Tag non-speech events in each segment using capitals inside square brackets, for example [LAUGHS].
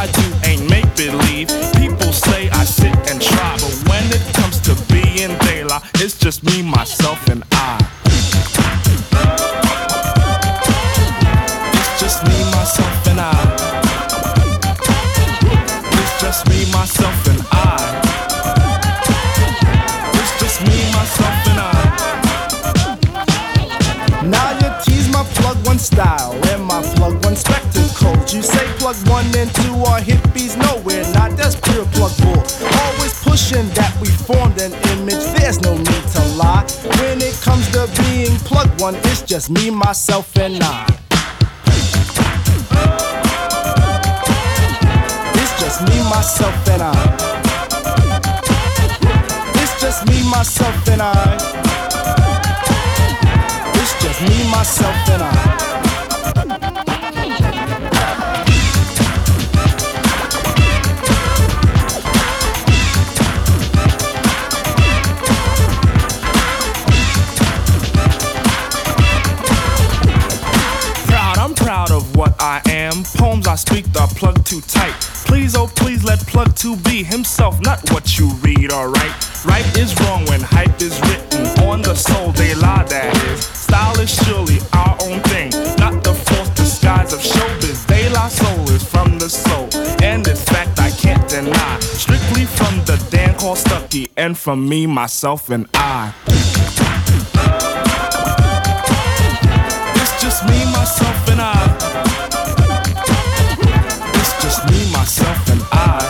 I do ain't make believe. People say I sit and try, but when it comes to being daylight, it's just me, myself, and just me, myself, and I. from me, myself, and I. It's just me, myself, and I. It's just me, myself, and I.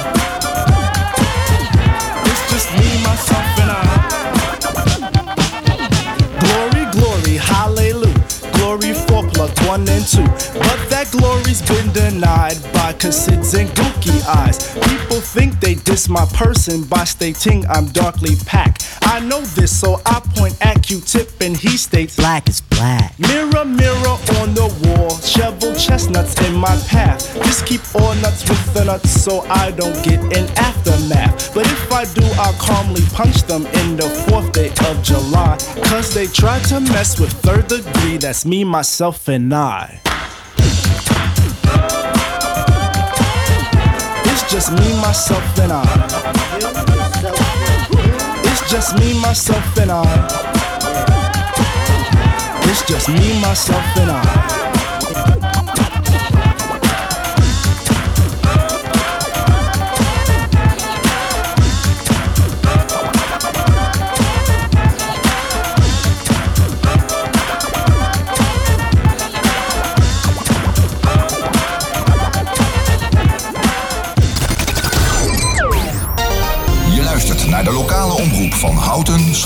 It's just me, myself, and I. Glory, glory, hallelujah. Glory for plug one and two. But that glory's been denied by cassids and. People think they diss my person by stating I'm darkly packed. I know this, so I point at Q-tip and he states Black is black. Mirror, mirror on the wall, shovel chestnuts in my path. Just keep all nuts with the nuts so I don't get an aftermath. But if I do, I'll calmly punch them in the fourth day of July. Cause they tried to mess with third degree, that's me, myself, and I. just me, myself, and I. It's just me, myself, and I. It's just me, myself, and I.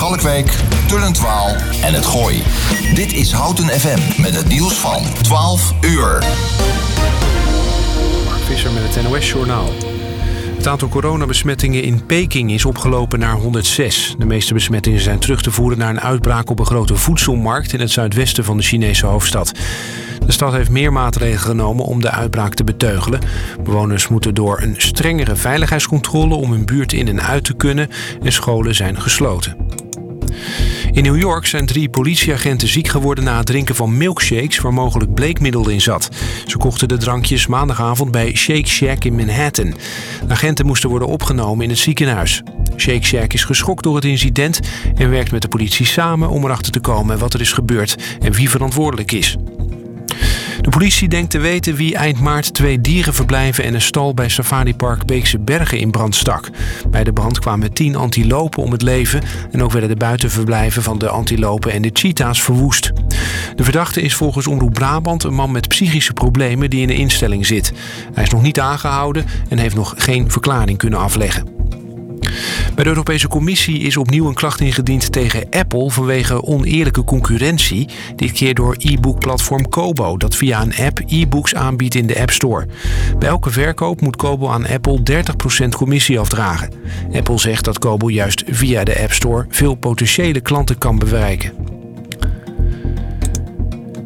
Schalkwijk, Tullentwaal en het Gooi. Dit is Houten FM met het nieuws van 12 uur. Mark Visser met het NOS-journaal. Het aantal coronabesmettingen in Peking is opgelopen naar 106. De meeste besmettingen zijn terug te voeren naar een uitbraak op een grote voedselmarkt in het zuidwesten van de Chinese hoofdstad. De stad heeft meer maatregelen genomen om de uitbraak te beteugelen. Bewoners moeten door een strengere veiligheidscontrole om hun buurt in en uit te kunnen en scholen zijn gesloten. In New York zijn drie politieagenten ziek geworden na het drinken van milkshakes waar mogelijk bleekmiddel in zat. Ze kochten de drankjes maandagavond bij Shake Shack in Manhattan. De agenten moesten worden opgenomen in het ziekenhuis. Shake Shack is geschokt door het incident en werkt met de politie samen om erachter te komen wat er is gebeurd en wie verantwoordelijk is. De politie denkt te weten wie eind maart twee dierenverblijven en een stal bij safaripark Beekse Bergen in brand stak. Bij de brand kwamen tien antilopen om het leven en ook werden de buitenverblijven van de antilopen en de cheetahs verwoest. De verdachte is volgens Omroep Brabant een man met psychische problemen die in een instelling zit. Hij is nog niet aangehouden en heeft nog geen verklaring kunnen afleggen. Bij de Europese Commissie is opnieuw een klacht ingediend tegen Apple vanwege oneerlijke concurrentie. Dit keer door e-book-platform Kobo, dat via een app e-books aanbiedt in de App Store. Bij elke verkoop moet Kobo aan Apple 30% commissie afdragen. Apple zegt dat Kobo juist via de App Store veel potentiële klanten kan bereiken.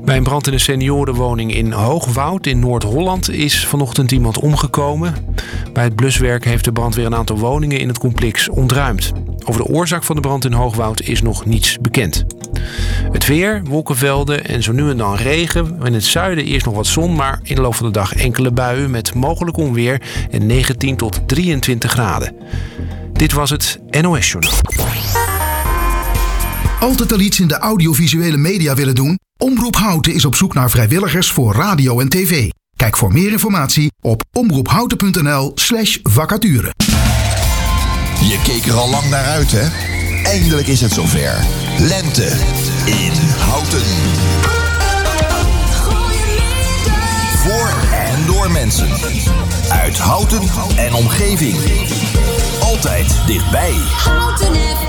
Bij een brand in een seniorenwoning in Hoogwoud in Noord-Holland is vanochtend iemand omgekomen. Bij het bluswerk heeft de brandweer een aantal woningen in het complex ontruimd. Over de oorzaak van de brand in Hoogwoud is nog niets bekend. Het weer, wolkenvelden en zo nu en dan regen. In het zuiden eerst nog wat zon, maar in de loop van de dag enkele buien met mogelijk onweer en 19 tot 23 graden. Dit was het NOS Journaal. Altijd al iets in de audiovisuele media willen doen? Omroep Houten is op zoek naar vrijwilligers voor radio en tv. Kijk voor meer informatie op omroephouten.nl/slash vacature. Je keek er al lang naar uit, hè? Eindelijk is het zover. Lente in Houten. Voor en door mensen. Uit Houten en omgeving. Altijd dichtbij. Houten FM.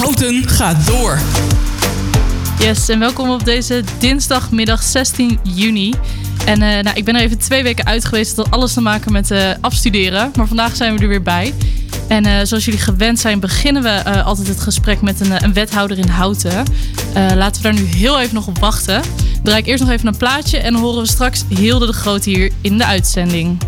Houten gaat door. Yes, en welkom op deze dinsdagmiddag 16 juni. En eh, nou, ik ben er even twee weken uit geweest. Dat had alles te maken met uh, afstuderen. Maar vandaag zijn we er weer bij. En uh, zoals jullie gewend zijn, beginnen we altijd het gesprek met een, een wethouder in Houten. laten we daar nu heel even nog op wachten. Draai ik eerst nog even een plaatje en dan horen we straks Hilde de Groot hier in de uitzending.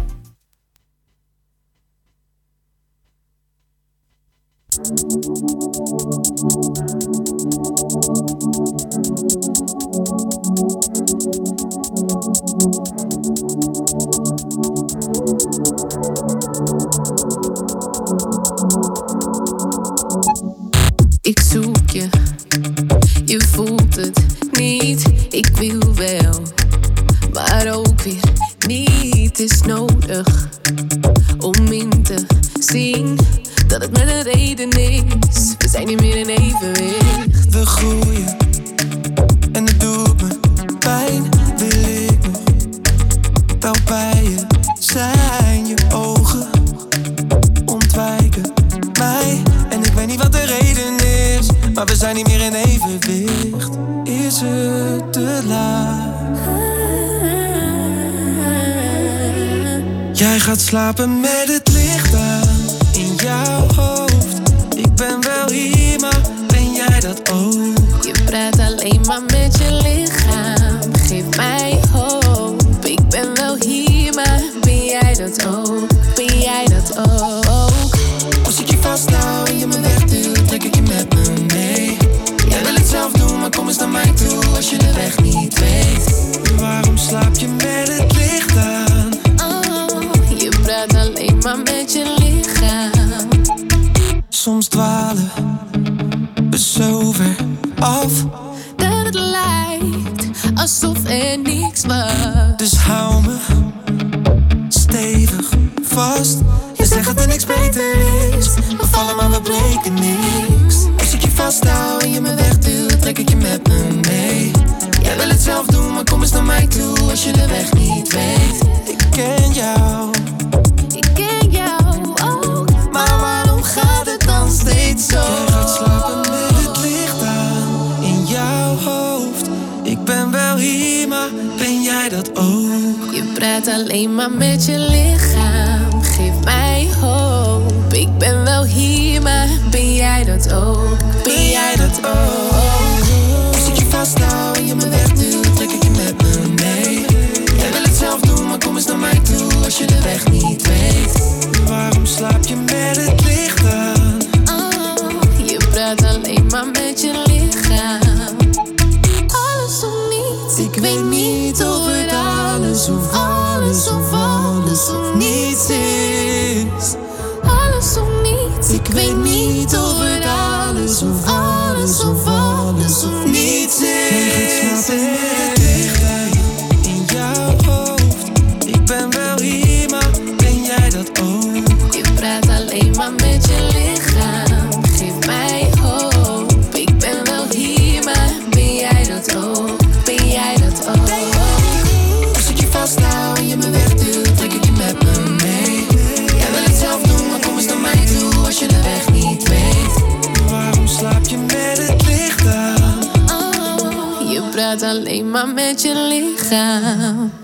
Je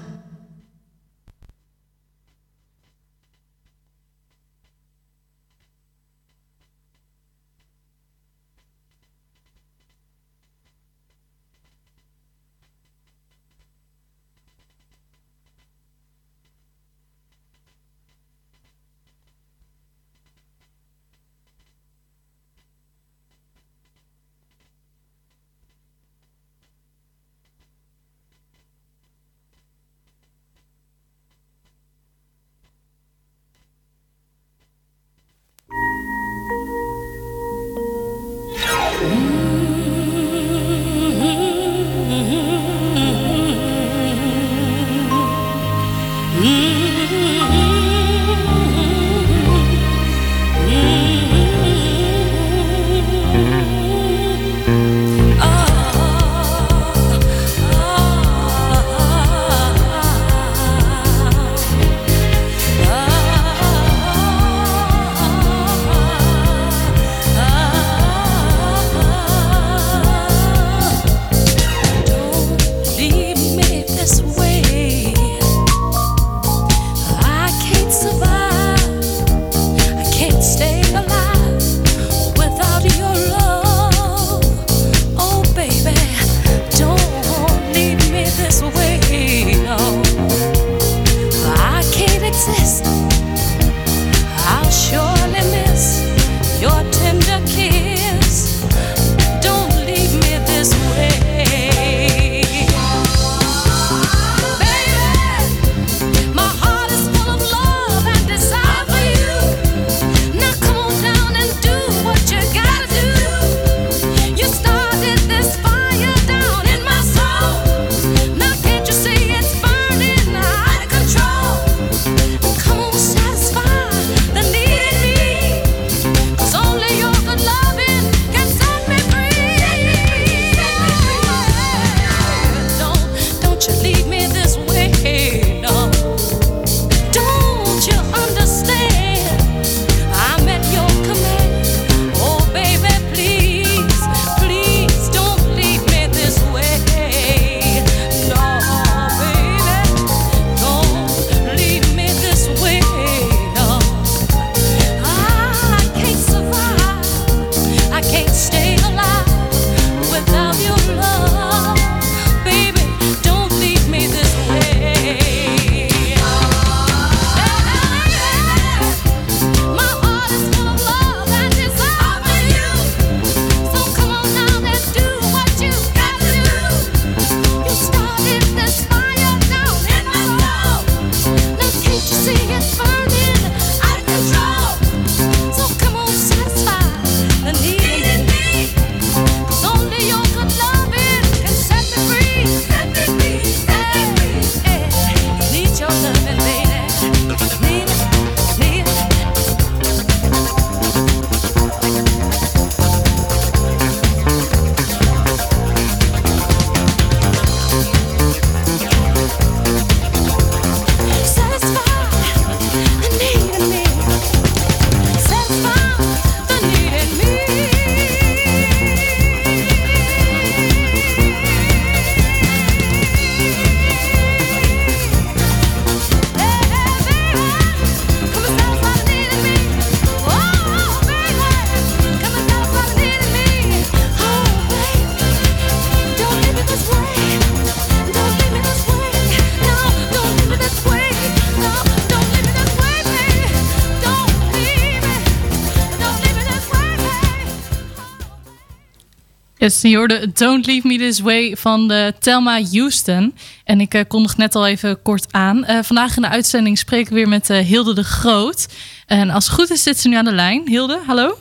Yes, je hoorde Don't Leave Me This Way van de Thelma Houston. En ik uh, kondig net al even kort aan. Uh, vandaag in de uitzending spreken we weer met uh, Hilde de Groot. En als het goed is zit ze nu aan de lijn. Hilde, hallo?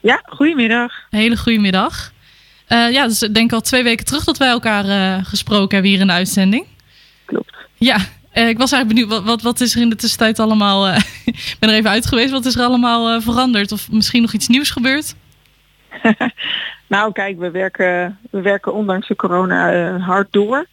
Ja, goedemiddag. Een hele goede middag. ja, dus ik denk al twee weken terug dat wij elkaar gesproken hebben hier in de uitzending. Klopt. Ja, ik was eigenlijk benieuwd, wat, wat, wat, is er in de tussentijd allemaal... [LAUGHS] ik ben er even uit geweest, wat is er allemaal veranderd? Of misschien nog iets nieuws gebeurd? [LAUGHS] Nou, kijk, we werken, we werken ondanks de corona uh, hard door.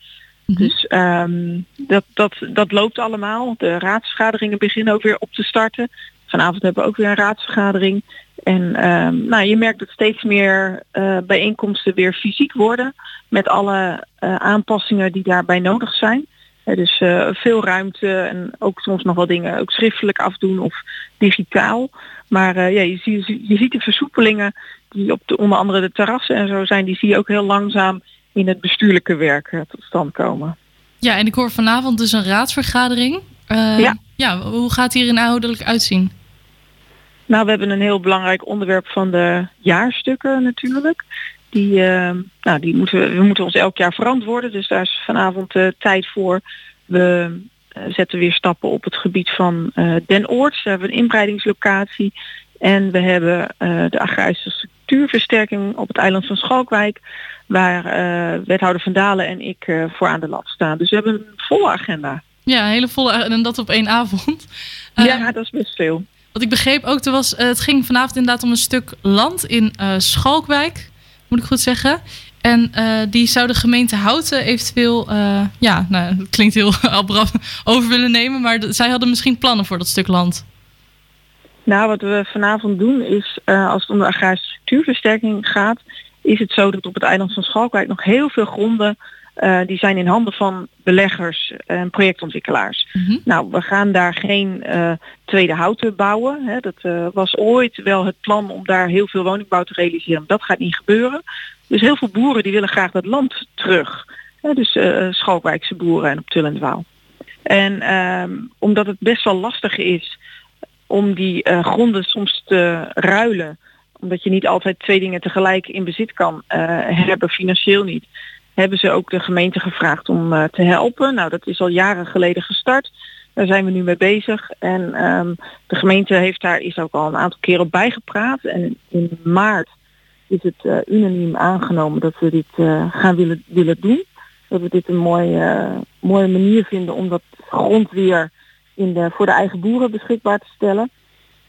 Mm -hmm. Dus um, dat, dat, dat loopt allemaal. De raadsvergaderingen beginnen ook weer op te starten. Vanavond hebben we ook weer een raadsvergadering. En um, nou, je merkt dat steeds meer uh, bijeenkomsten weer fysiek worden. Met alle uh, aanpassingen die daarbij nodig zijn. Dus veel ruimte en ook soms nog wel dingen ook schriftelijk afdoen of digitaal. Maar ja, je, je, je ziet de versoepelingen die op de, onder andere de terrassen en zo zijn, die zie je ook heel langzaam in het bestuurlijke werk uh, tot stand komen. Ja, en ik hoor vanavond dus een raadsvergadering. Ja. ja, hoe gaat die er inhoudelijk uitzien? Nou, we hebben een heel belangrijk onderwerp van de jaarstukken natuurlijk. Die, uh, nou, die moeten we, we moeten ons elk jaar verantwoorden, dus daar is vanavond tijd voor. We zetten weer stappen op het gebied van Den Oort. Daar hebben we een inbreidingslocatie. En we hebben de agrarische structuurversterking op het eiland van Schalkwijk, waar uh, wethouder Van Dalen en ik uh, voor aan de lat staan. Dus we hebben een volle agenda. Ja, een hele volle en dat op één avond. Uh, ja, dat is best veel. Wat ik begreep ook, er was, het ging vanavond inderdaad om een stuk land in Schalkwijk, moet ik goed zeggen. En uh, die zou de gemeente Houten eventueel, ja, nou, dat klinkt heel [LAUGHS] abrupt, over willen nemen. Maar zij hadden misschien plannen voor dat stuk land. Nou, wat we vanavond doen is, als het om de agrarische structuurversterking gaat, is het zo dat op het eiland van Schalkwijk nog heel veel gronden uh, die zijn in handen van beleggers en projectontwikkelaars. Mm -hmm. Nou, we gaan daar geen uh, tweede houten bouwen. Hè. Dat uh, was ooit wel het plan om daar heel veel woningbouw te realiseren. Dat gaat niet gebeuren. Dus heel veel boeren die willen graag dat land terug. Hè. Dus Schalkwijkse boeren en op Tullendwaal. En um, omdat het best wel lastig is om die gronden soms te ruilen omdat je niet altijd twee dingen tegelijk in bezit kan hebben, financieel niet hebben ze ook de gemeente gevraagd om uh, te helpen. Nou, dat is al jaren geleden gestart. Daar zijn we nu mee bezig. En um, de gemeente heeft daar is ook al een aantal keer op bijgepraat. En in maart is het uh, unaniem aangenomen dat we dit uh, gaan willen, willen doen. Dat we dit een mooie, mooie manier vinden om dat grond weer in de, voor de eigen boeren beschikbaar te stellen.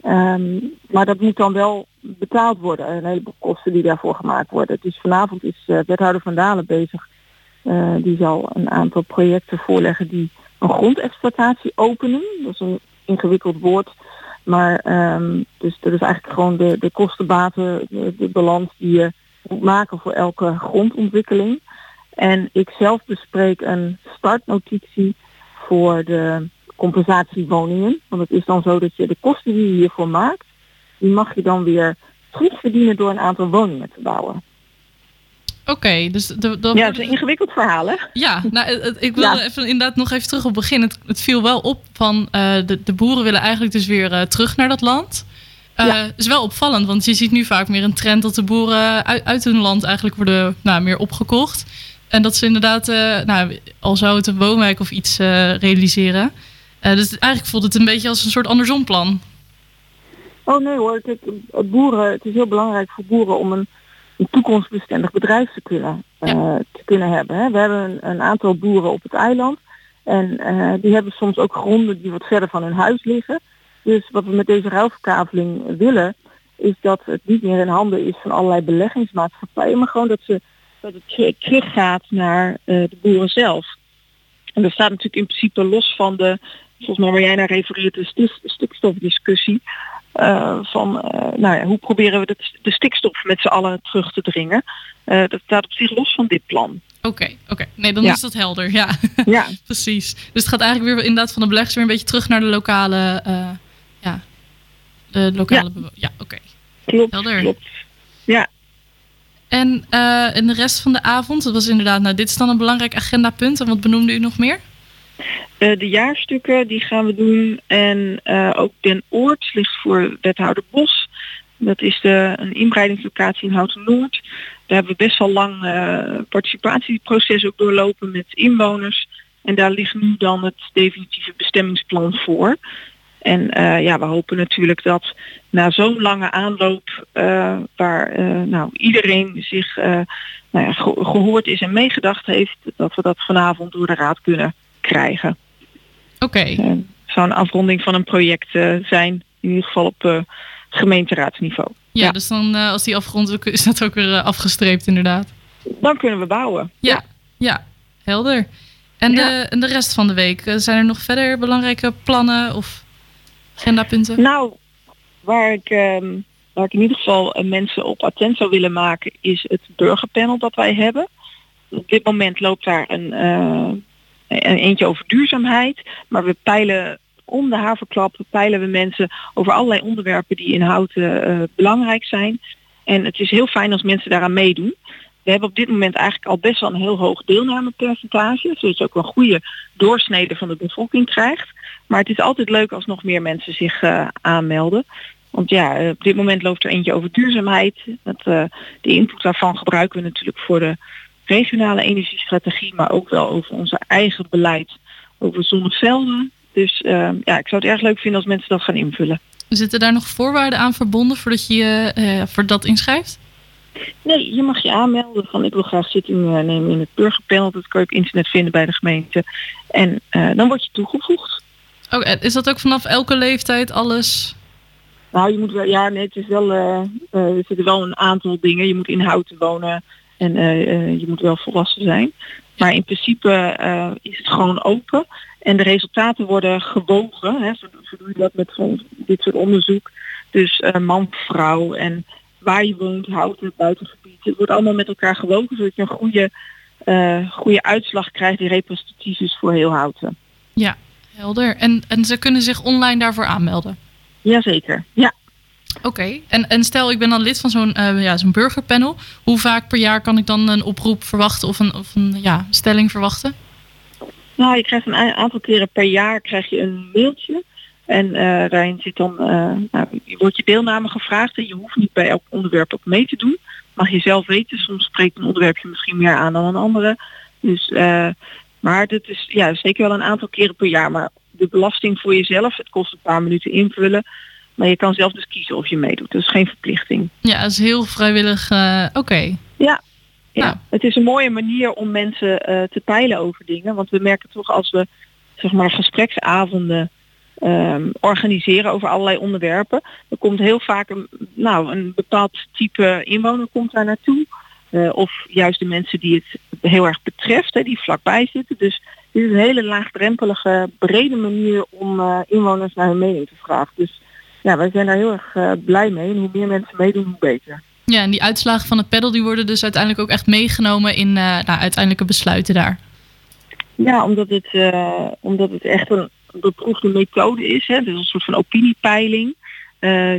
Um, maar dat moet dan wel betaald worden. Een heleboel kosten die daarvoor gemaakt worden. Dus vanavond is uh, wethouder Van Dalen bezig. Uh, die zal een aantal projecten voorleggen die een grondexploitatie openen. Dat is een ingewikkeld woord. Maar um, dus is eigenlijk gewoon de, de kostenbaten, de, de balans die je moet maken voor elke grondontwikkeling. En ik zelf bespreek een startnotitie voor de compensatiewoningen. Want het is dan zo dat je de kosten die je hiervoor maakt, die mag je dan weer terugverdienen door een aantal woningen te bouwen. Oké, okay, dus... De, de, ja, het is een ingewikkeld verhaal, hè? Ja, nou, het, ik wil ja. even inderdaad nog even terug op het begin. Het, het viel wel op van uh, de, de boeren willen eigenlijk dus weer uh, terug naar dat land. Uh, ja. is wel opvallend, want je ziet nu vaak meer een trend dat de boeren uit, uit hun land eigenlijk worden nou, meer opgekocht. En dat ze inderdaad, nou, al zou het een woonwijk of iets realiseren, dus eigenlijk voelt het een beetje als een soort andersomplan. Oh nee hoor, Kijk, boeren, het is heel belangrijk voor boeren om een, een toekomstbestendig bedrijf te kunnen, uh, ja. te kunnen hebben. Hè. We hebben een, een, aantal boeren op het eiland en uh, die hebben soms ook gronden die wat verder van hun huis liggen. Dus wat we met deze ruilverkaveling willen, is dat het niet meer in handen is van allerlei beleggingsmaatschappijen, maar gewoon dat, ze, dat het teruggaat naar de boeren zelf. En dat staat natuurlijk in principe los van de volgens mij waar jij naar refereert, de stikstofdiscussie. Uh, van uh, nou ja, hoe proberen we de, de stikstof met z'n allen terug te dringen. Uh, dat staat op zich los van dit plan. Oké, okay, oké. Okay. Nee, dan ja. is dat helder. Ja, [LAUGHS] ja. precies. Dus het gaat eigenlijk weer inderdaad van de beleggers weer een beetje terug naar de lokale... ja, de lokale... Ja, ja oké. Okay. Klopt, helder. klopt. Ja. En in de rest van de avond, dat was inderdaad... Nou, dit is dan een belangrijk agendapunt. En wat benoemde u nog meer? Uh, de jaarstukken die gaan we doen en uh, ook Den Oort ligt voor wethouder Bos. Dat is de, een inbreidingslocatie in Houten Noord. Daar hebben we best wel lang uh, participatieproces ook doorlopen met inwoners. En daar ligt nu dan het definitieve bestemmingsplan voor. En ja, we hopen natuurlijk dat na zo'n lange aanloop waar nou, iedereen zich nou ja, gehoord is en meegedacht heeft, dat we dat vanavond door de raad kunnen krijgen. Oké. Okay. Zou een afronding van een project uh, zijn, in ieder geval op uh, gemeenteraadsniveau. Ja, ja, dus dan als die afgerond is, dat ook weer afgestreept inderdaad. Dan kunnen we bouwen. Ja, ja, helder. En, ja. de, en de rest van de week, zijn er nog verder belangrijke plannen of agendapunten? Nou, waar ik, um, waar ik in ieder geval mensen op attent zou willen maken, is het burgerpanel dat wij hebben. Op dit moment loopt daar een eentje over duurzaamheid. Maar we peilen om de haverklap, peilen we mensen over allerlei onderwerpen die in houten uh, belangrijk zijn. En het is heel fijn als mensen daaraan meedoen. We hebben op dit moment eigenlijk al best wel een heel hoog deelnamepercentage. Zodat je ook een goede doorsnede van de bevolking krijgt. Maar het is altijd leuk als nog meer mensen zich uh, aanmelden. Want ja, op dit moment loopt er eentje over duurzaamheid. Dat, de input daarvan gebruiken we natuurlijk voor de regionale energiestrategie, maar ook wel over onze eigen beleid over zonnevelden. Dus uh, ja, ik zou het erg leuk vinden als mensen dat gaan invullen. Zitten daar nog voorwaarden aan verbonden voordat je uh, voor dat inschrijft? Nee, je mag je aanmelden van ik wil graag zitting eh, nemen in het burgerpanel. Dat kan je op internet vinden bij de gemeente. En eh, dan word je toegevoegd. En is dat ook vanaf elke leeftijd alles? Nou, je moet wel, ja, nee, het is wel, er zitten wel een aantal dingen. Je moet in Houten wonen en eh, eh, je moet wel volwassen zijn. Maar in principe eh, is het gewoon open. En de resultaten worden gewogen. Hè, doe je dat met dit soort onderzoek. Dus man, vrouw en waar je woont, Houten, buitengebied. Het wordt allemaal met elkaar gewogen, zodat je een goede, goede uitslag krijgt die representatief is voor heel Houten. Ja, helder. En, en ze kunnen zich online daarvoor aanmelden? Jazeker, ja. Oké, en, en stel ik ben dan lid van zo'n eh, ja, zo'n burgerpanel. Hoe vaak per jaar kan ik dan een oproep verwachten of een, of een ja, stelling verwachten? Nou, je krijgt een aantal keren per jaar krijg je een mailtje. En eh, daarin zit dan, eh, nou, je wordt je deelname gevraagd. En je hoeft niet bij elk onderwerp ook mee te doen. Mag je zelf weten. Soms spreekt een onderwerpje misschien meer aan dan een andere. Dus, maar dat is ja, zeker wel een aantal keren per jaar. Maar de belasting voor jezelf, het kost een paar minuten invullen. Maar je kan zelf dus kiezen of je meedoet. Dat is geen verplichting. Ja, dat is heel vrijwillig. eh, Oké. Ja. Ja, Nou. het is een mooie manier om mensen eh, te peilen over dingen. Want we merken toch als we zeg maar gespreksavonden ehm, organiseren over allerlei onderwerpen. Er komt heel vaak een, nou, een bepaald type inwoner komt daar naartoe. Eh, of juist de mensen die het heel erg betreft, hè, die vlakbij zitten. Dus dit is een hele laagdrempelige, brede manier om inwoners naar hun mening te vragen. Dus ja, wij zijn daar heel erg eh, blij mee. En hoe meer mensen meedoen, hoe beter. Ja, en die uitslagen van het pedal die worden dus uiteindelijk ook echt meegenomen in eh nou, uiteindelijke besluiten daar. Ja, omdat het, eh, omdat het echt een beproefde methode is. Hè? Dus een soort van opiniepeiling.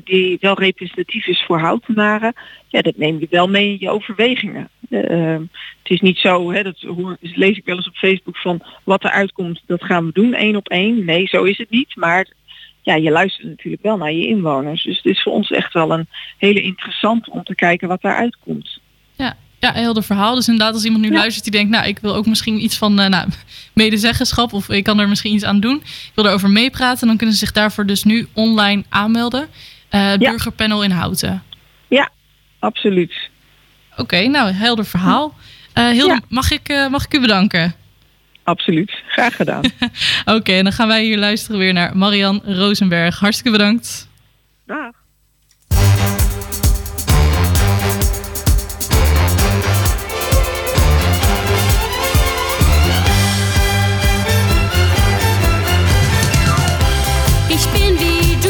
die wel representatief is voor houtenaren. Ja, dat neem je wel mee in je overwegingen. Eh, eh, het is niet zo, hè, dat hoor, lees ik wel eens op Facebook van wat er uitkomt, dat gaan we doen, één op één. Nee, zo is het niet. Maar ja, je luistert natuurlijk wel naar je inwoners. Dus het is voor ons echt wel een hele interessant om te kijken wat daaruit komt. Ja, ja, een helder verhaal. Dus inderdaad, als iemand nu luistert die denkt, nou, ik wil ook misschien iets van eh, nou, [LAUGHS] medezeggenschap of ik kan er misschien iets aan doen. Ik wil erover meepraten. Dan kunnen ze zich daarvoor dus nu online aanmelden. Eh, Ja. burgerpanel in Houten. Ja, absoluut. Oké, nou, helder verhaal. Ja. mag, ik, mag ik u bedanken? Absoluut. Graag gedaan. [LAUGHS] Oké, en dan gaan wij hier luisteren weer naar Marian Rosenberg. Hartstikke bedankt. Dag. Ich bin wie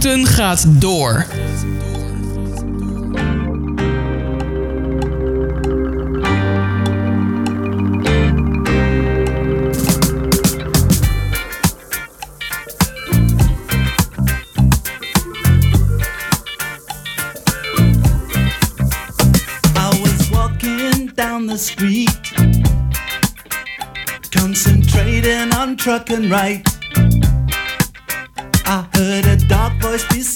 Voeten gaat door. street, concentrating on trucking right.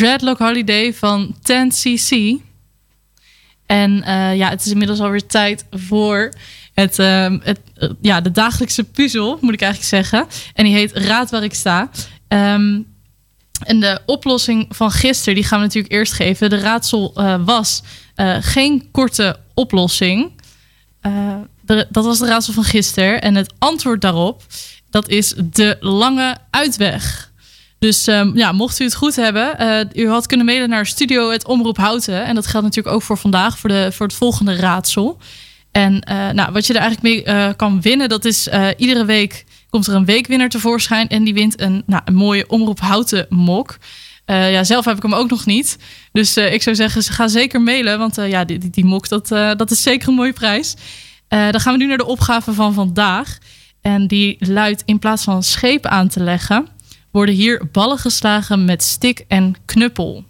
Dreadlock Holiday van 10cc. En eh, ja, het is inmiddels alweer tijd voor het, ehm, het eh, ja, de dagelijkse puzzel, moet ik eigenlijk zeggen. En die heet Raad waar ik sta. Ehm, en de oplossing van gisteren, die gaan we natuurlijk eerst geven. De raadsel eh, was geen korte oplossing. Dat was de raadsel van gisteren. En het antwoord daarop, dat is de lange uitweg. Dus ehm, ja, mocht u het goed hebben, eh, u had kunnen mailen naar studio het Omroep Houten. En dat geldt natuurlijk ook voor vandaag, voor, de, voor het volgende raadsel. En eh, nou, wat je er eigenlijk mee eh, kan winnen, dat is iedere week komt er een weekwinnaar tevoorschijn. En die wint een, nou, een mooie Omroep Houten mok. Ja, zelf heb ik hem ook nog niet. Dus ik zou zeggen, ga zeker mailen. Want ja, die, die, mok, dat, dat is zeker een mooie prijs. dan gaan we nu naar de opgave van vandaag. En die luidt in plaats van scheep aan te leggen worden hier ballen geslagen met stik en knuppel.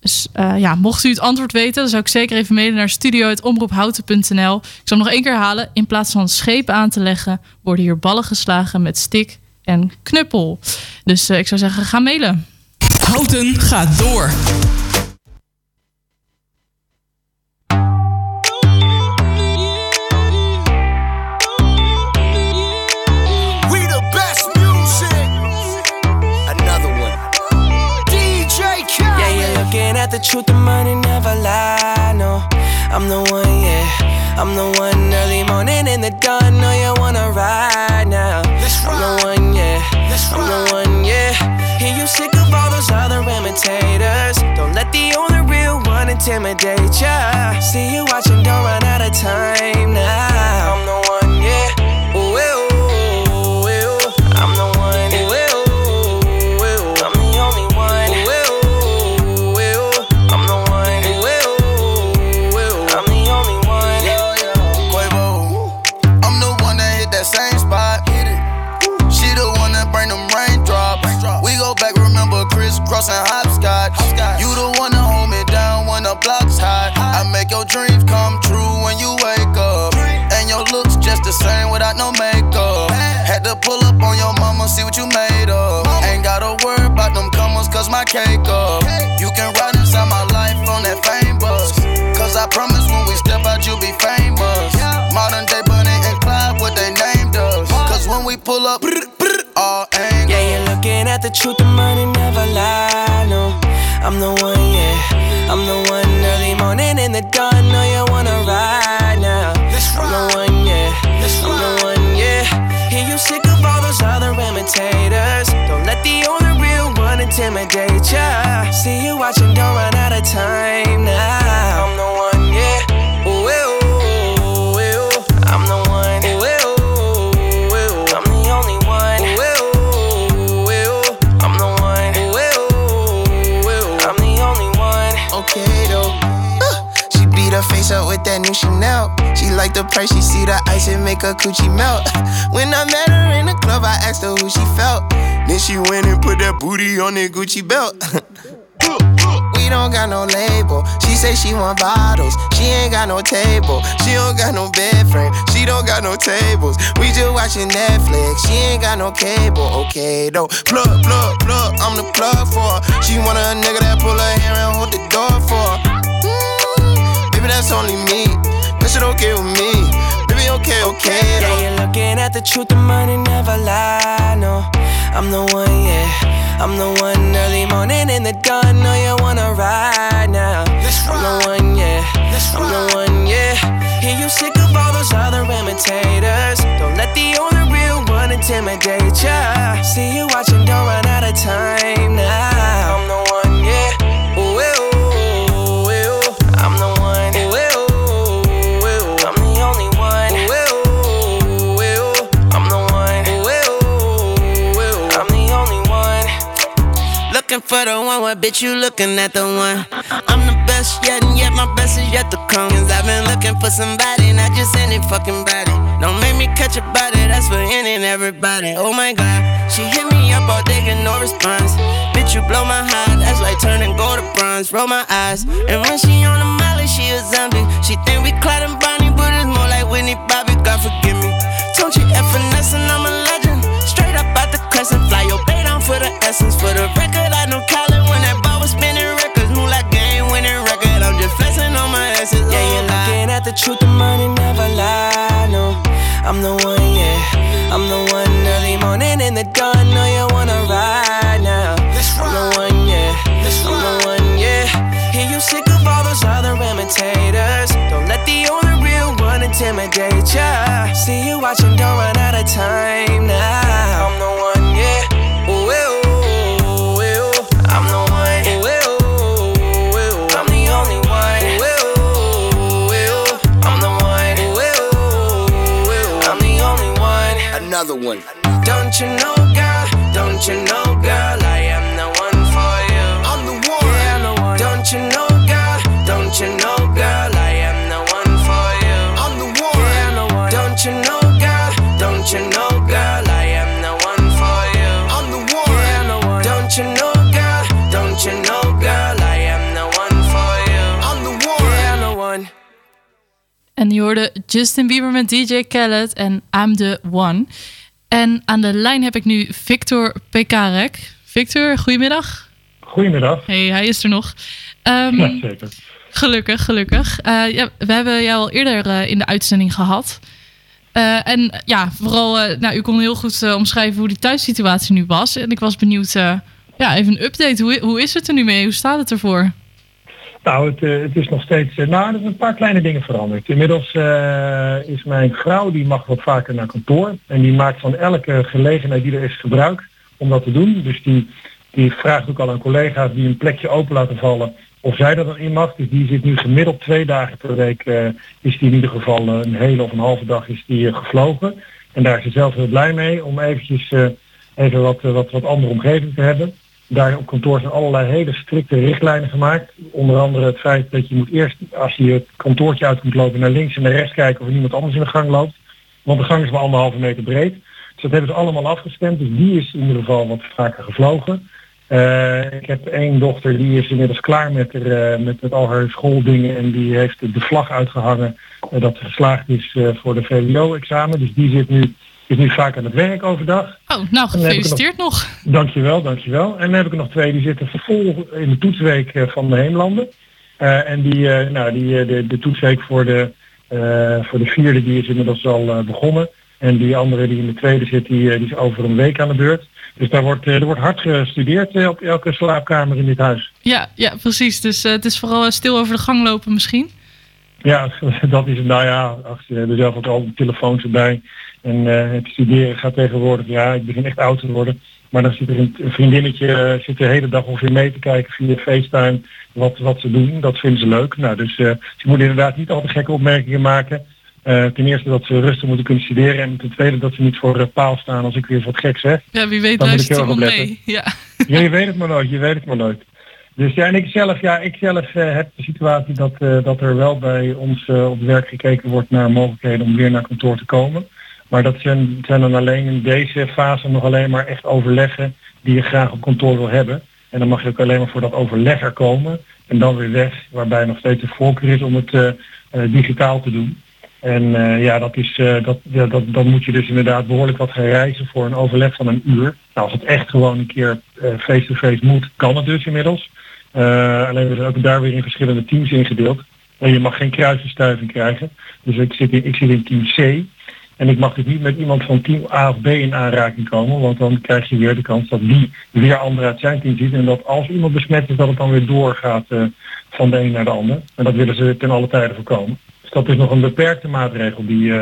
Dus eh, ja, mocht u het antwoord weten, dan zou ik zeker even mailen naar studio.omroephouten.nl. Ik zal hem nog één keer halen. In plaats van scheep aan te leggen, worden hier ballen geslagen met stik en knuppel. Dus eh, ik zou zeggen, ga mailen. Houten gaat door. Truth, the money never lie. No, I'm the one, yeah. I'm the one early morning in the dawn. No, you wanna ride now. I'm the one, yeah. I'm the one, yeah. Hear you sick of all those other imitators. Don't let the only real one intimidate ya. See you watching, don't run out of time now. Make your dreams come true when you wake up. And your looks just the same without no makeup. Had to pull up on your mama, see what you made of. Ain't gotta worry about them comers, cause my cake up. You can ride inside my life on that fame bus. Cause I promise when we step out, you'll be famous. Modern day Bunny and Clyde, what they named us. Cause when we pull up, all angles. Yeah, you're looking at the truth, the money never lie. No, I'm the one, yeah. I'm the one early morning in the dawn. No, you wanna ride now. I'm the one, yeah. I'm the one, yeah. Hear you sick of all those other imitators. Don't let the only real one intimidate ya. See you watching, don't run out of time now. I'm the one, with that new Chanel. She like the price, she see the ice and make her coochie melt. [LAUGHS] When I met her in the club, I asked her who she felt. Then she went and put that booty on that Gucci belt. [LAUGHS] We don't got no label. She say she want bottles. She ain't got no table. She don't got no bed frame. She don't got no tables. We just watching Netflix. She ain't got no cable. Okay though. Plug, plug, plug. I'm the plug for her. She want a nigga that pull her hair and hold the door for her. Truth, the money never lie. No, I'm the one, yeah. I'm the one early morning in the dawn. No, you wanna ride now. I'm the one, yeah. I'm the one, yeah. Hear you sick of all those other imitators. Don't let the only real one intimidate ya. See you watching, don't run out of time now. Looking for the one, what bitch you looking at the one? I'm the best yet, and yet my best is yet to come. Cause I've been looking for somebody, not just any fucking body. Don't make me catch a body, that's for any and everybody. Oh my god, she hit me up all day, get no response. Bitch, you blow my heart, that's like turning gold to bronze. Roll my eyes, and when she on the molly, she a zombie. She think we Clyde and Bonnie, but it's more like Whitney Bobby, God forgive me. Don't you F and I'm a legend. Straight up out the crescent, fly your for the essence. For the record, I know Colin when that ball was spinning records. Move like game winning record. I'm just flexing on my essence. Yeah, you're oh, looking at the truth, the money never lie. No, I'm the one, yeah. I'm the one early morning in the dawn. No, you wanna ride now. I'm the one, yeah. I'm the one, yeah. Hear you sick of all those other imitators. Don't let the only real one intimidate ya. See you watching, don't run out of time now. Another one. Don't you know, girl? Don't you know, girl? I En je hoorde Justin Bieber met DJ Khaled en I'm the One. En aan de lijn heb ik nu Victor Pekarek. Victor, goedemiddag. Goedemiddag. Hey, hij is er nog. Ehm, Ja, zeker. Gelukkig, gelukkig. Eh, ja, we hebben jou al eerder eh, in de uitzending gehad. Eh, en ja, vooral, nou, u kon heel goed omschrijven hoe die thuissituatie nu was. En ik was benieuwd, ja, even een update. Hoe, hoe is het er nu mee? Hoe staat het ervoor? Nou, het, eh, het is nog steeds... eh, nou, er zijn een paar kleine dingen veranderd. Inmiddels eh, is mijn vrouw, die mag wat vaker naar kantoor. En die maakt van elke gelegenheid die er is gebruik om dat te doen. Dus die, die vraagt ook al aan collega's die een plekje open laten vallen of zij dat dan in mag. Dus die zit nu gemiddeld twee dagen per week, is die in ieder geval een hele of een halve dag is die gevlogen. En daar is ze zelf heel blij mee om eventjes even wat, wat, wat andere omgeving te hebben. Daar op kantoor zijn allerlei hele strikte richtlijnen gemaakt. Onder andere het feit dat je moet eerst, als je het kantoortje uit komt lopen, naar links en naar rechts kijken of er niemand anders in de gang loopt. Want de gang is maar anderhalve meter breed. Dus dat hebben ze allemaal afgestemd. Dus die is in ieder geval wat vaker gevlogen. Eh, ik heb één dochter die is inmiddels klaar met, haar, eh, met, met al haar schooldingen en die heeft de vlag uitgehangen eh, dat ze geslaagd is voor de VWO-examen. Dus die zit nu, is nu vaak aan het werk overdag. Oh, nou, gefeliciteerd nog. Dankjewel, dankjewel. En dan heb ik er nog twee die zitten vol in de toetsweek eh, van de Heemlanden. Eh, en die, eh, nou, die, de, de toetsweek voor de, voor de vierde die is inmiddels al begonnen. En die andere die in de tweede zit, die, die is over een week aan de beurt. Dus daar wordt, er wordt hard gestudeerd op elke slaapkamer in dit huis. Ja, ja precies. Dus het is vooral stil over de gang lopen misschien. Ja, [LAUGHS] dat is het. Nou ja, ach, ze hebben zelf ook al de telefoons erbij. En eh, het studeren gaat tegenwoordig, ja, ik begin echt oud te worden. Maar dan zit er een een vriendinnetje eh, zit de hele dag ongeveer mee te kijken via FaceTime wat, wat ze doen. Dat vinden ze leuk. Nou, dus eh, ze moeten inderdaad niet al te gekke opmerkingen maken. Ten eerste dat ze rustig moeten kunnen studeren. En ten tweede dat ze niet voor eh, paal staan als ik weer wat gek zeg. Ja, wie weet Dan moet ik luistert iemand opletten. mee. Ja. Ja, [LAUGHS] je weet het maar nooit, je weet het maar nooit. Dus ja, en ik zelf, ja, ik zelf heb de situatie dat, dat er wel bij ons op werk gekeken wordt naar mogelijkheden om weer naar kantoor te komen. Maar dat zijn, dan alleen in deze fase nog alleen maar echt overleggen die je graag op kantoor wil hebben. En dan mag je ook alleen maar voor dat overleg er komen en dan weer weg, waarbij nog steeds de voorkeur is om het eh, eh, digitaal te doen. En eh, ja, dat is, dat, dat, dan moet je dus inderdaad behoorlijk wat gaan reizen voor een overleg van een uur. Nou, als het echt gewoon een keer face-to-face moet, kan het dus inmiddels. Alleen we zijn ook daar weer in verschillende teams ingedeeld. En je mag geen kruisverstuiving krijgen. Dus ik zit in, ik zit in team C. En ik mag dus niet met iemand van team A of B in aanraking komen. Want dan krijg je weer de kans dat die weer anderen uit zijn team ziet. En dat als iemand besmet is, dat het dan weer doorgaat eh, van de een naar de ander. En dat willen ze ten alle tijden voorkomen. Dus dat is nog een beperkte maatregel, die, eh,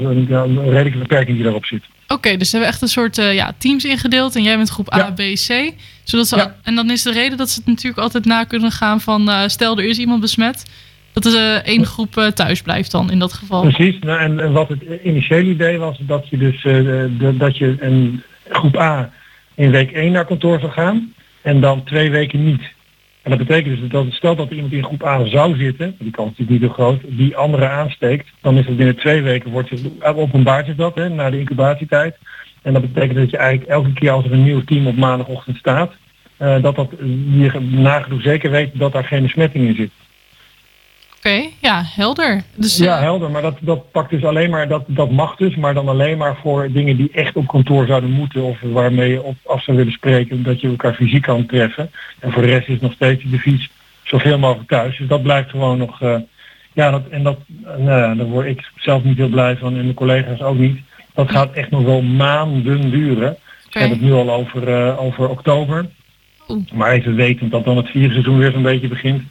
een, ja, een redelijke beperking die daarop zit. Oké, dus ze hebben echt een soort eh, ja, teams ingedeeld en jij bent groep A, B, C. Zodat ze, En dan is de reden dat ze het natuurlijk altijd na kunnen gaan van stel er is iemand besmet. Dat eh, één groep eh, thuis blijft dan in dat geval. Precies. Nou, en, en wat het initiële idee was, dat je dus eh, de, dat je een groep A in week 1 naar kantoor zou gaan en dan twee weken niet. En dat betekent dus dat stel dat iemand in groep A zou zitten, die kans is niet zo groot, die andere aansteekt, dan is het binnen twee weken wordt het openbaard is dat, hè, na de incubatietijd. En dat betekent dat je eigenlijk elke keer als er een nieuw team op maandagochtend staat, eh, dat dat je nagenoeg zeker weet dat daar geen besmetting in zit. Oké, ja, helder. Dus, ja, helder. Maar dat, dat pakt dus alleen maar, dat, dat mag dus, maar dan alleen maar voor dingen die echt op kantoor zouden moeten of waarmee je op af zou willen spreken, dat je elkaar fysiek kan treffen. En voor de rest is nog steeds de devies zoveel mogelijk thuis. Dus dat blijft gewoon nog, eh, ja, dat, en dat, eh, nou ja, daar word ik zelf niet heel blij van en de collega's ook niet. Dat gaat echt nog wel maanden duren. We hebben het nu al over, eh, over oktober. Maar even wetend dat dan het vierseizoen weer zo'n beetje begint.